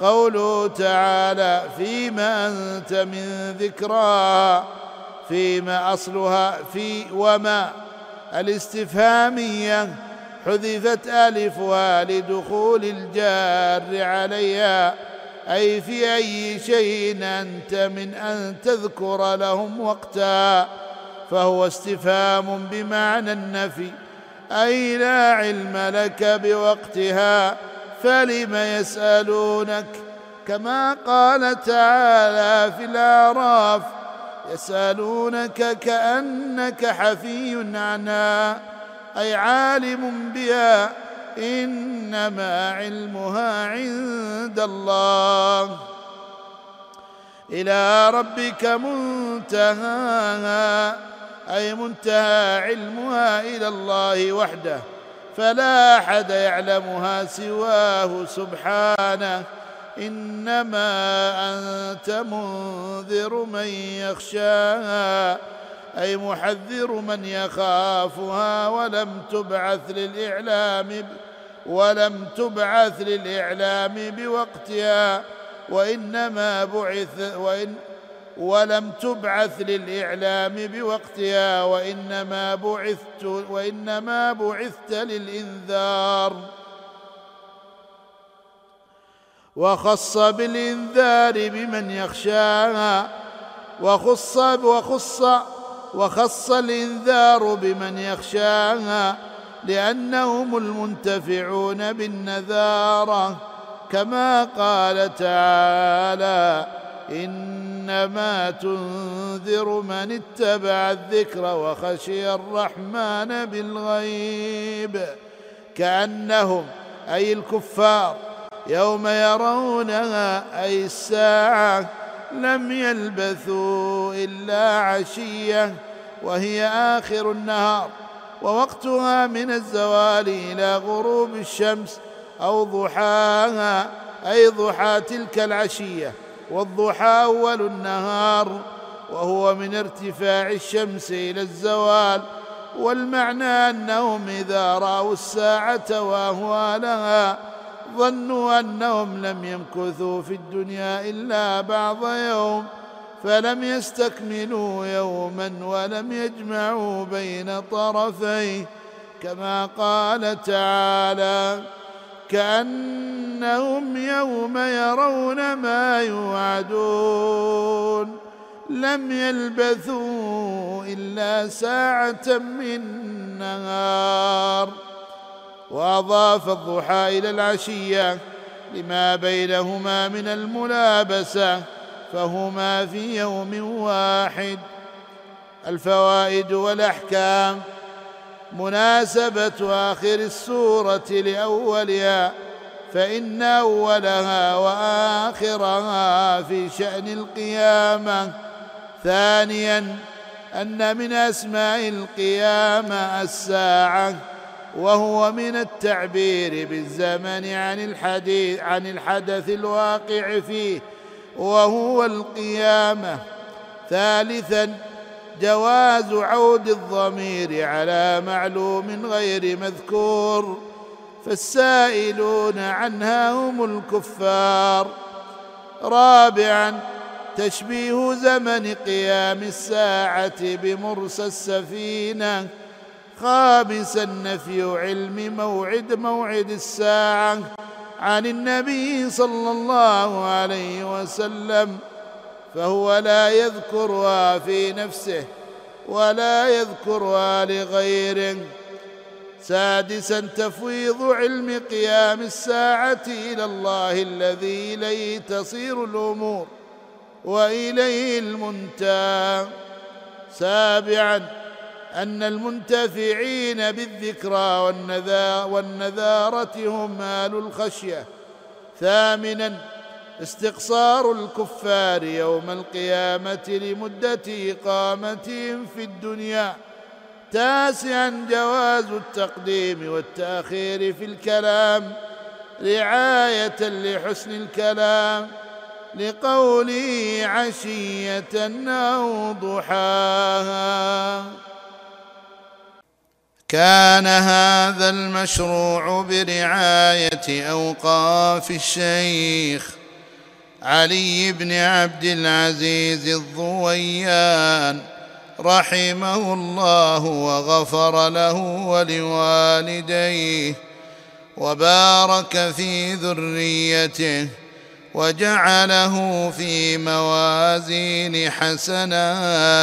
قوله تعالى فيما أنت من ذكراها فيما أصلها في وما. الاستفهامية حذفت ألفها لدخول الجار عليها. أي في أي شيء أنت من أن تذكر لهم وقتا فهو استفهام بمعنى النفي. أي لا علم لك بوقتها فلم يسألونك؟ كما قال تعالى في الأعراف يسألونك كأنك حفي عنها أي عالم بها. إنما علمها عند الله. إلى ربك منتهاها أي منتهى علمها إلى الله وحده. فلا أحد يعلمها سواه سبحانه. إنما أنت منذر من يخشاها. أي محذر من يخافها ولم تبعث للإعلام ولم تبعث للإعلام بوقتها وإنما بعث وإن ولم تبعث للإعلام بوقتها وإنما بعثت وإنما بعثت للإنذار. وخص بالإنذار بمن يخشاها وخص وخص وخص الإنذار بمن يخشاها لأنهم المنتفعون بالنذارة. كما قال تعالى إنما تنذر من اتبع الذكر وخشي الرحمن بالغيب. كأنهم أي الكفار يوم يرونها أي الساعة لم يلبثوا إلا عشية. وهي آخر النهار ووقتها من الزوال إلى غروب الشمس أو ضحاها أي ضحى تلك العشية والضحى أول النهار وهو من ارتفاع الشمس إلى الزوال والمعنى أنهم إذا رأوا الساعة وأهوالها ظنوا أنهم لم يمكثوا في الدنيا إلا بعض يوم. فلم يستكملوا يوما ولم يجمعوا بين طرفيه كما قال تعالى كأنهم يوم يرون ما يوعدون. لم يلبثوا إلا ساعة من نهار. وأضاف الضحى إلى العشية لما بينهما من الملابسة. فهما في يوم واحد. الفوائد والأحكام. مناسبة آخر السورة لأولها فإن أولها وآخرها في شأن القيامة. ثانيا أن من أسماء القيامة الساعة وهو من التعبير بالزمن عن الحديث عن الحدث الواقع فيه. وهو القيامة. ثالثا جواز عود الضمير على معلوم غير مذكور. فالسائلون عنها هم الكفار. رابعا تشبيه زمن قيام الساعة بمرسى السفينة. خامسا نفي علم موعد موعد الساعة. عن النبي صلى الله عليه وسلم فهو لا يذكرها في نفسه ولا يذكرها لغيره. سادسا تفويض علم قيام الساعة إلى الله الذي إليه تصير الأمور وإليه المنتهى. سابعا أن المنتفعين بالذكرى والنذارة هم آل الخشية. ثامنا استقصار الكفار يوم القيامة لمدة إقامتهم في الدنيا. تاسعا جواز التقديم والتأخير في الكلام. رعاية لحسن الكلام. لقوله عشية أو ضحاها. كان هذا المشروع برعاية أوقاف الشيخ علي بن عبد العزيز الضويان رحمه الله وغفر له ولوالديه وبارك في ذريته وجعله في موازين حسناتهم.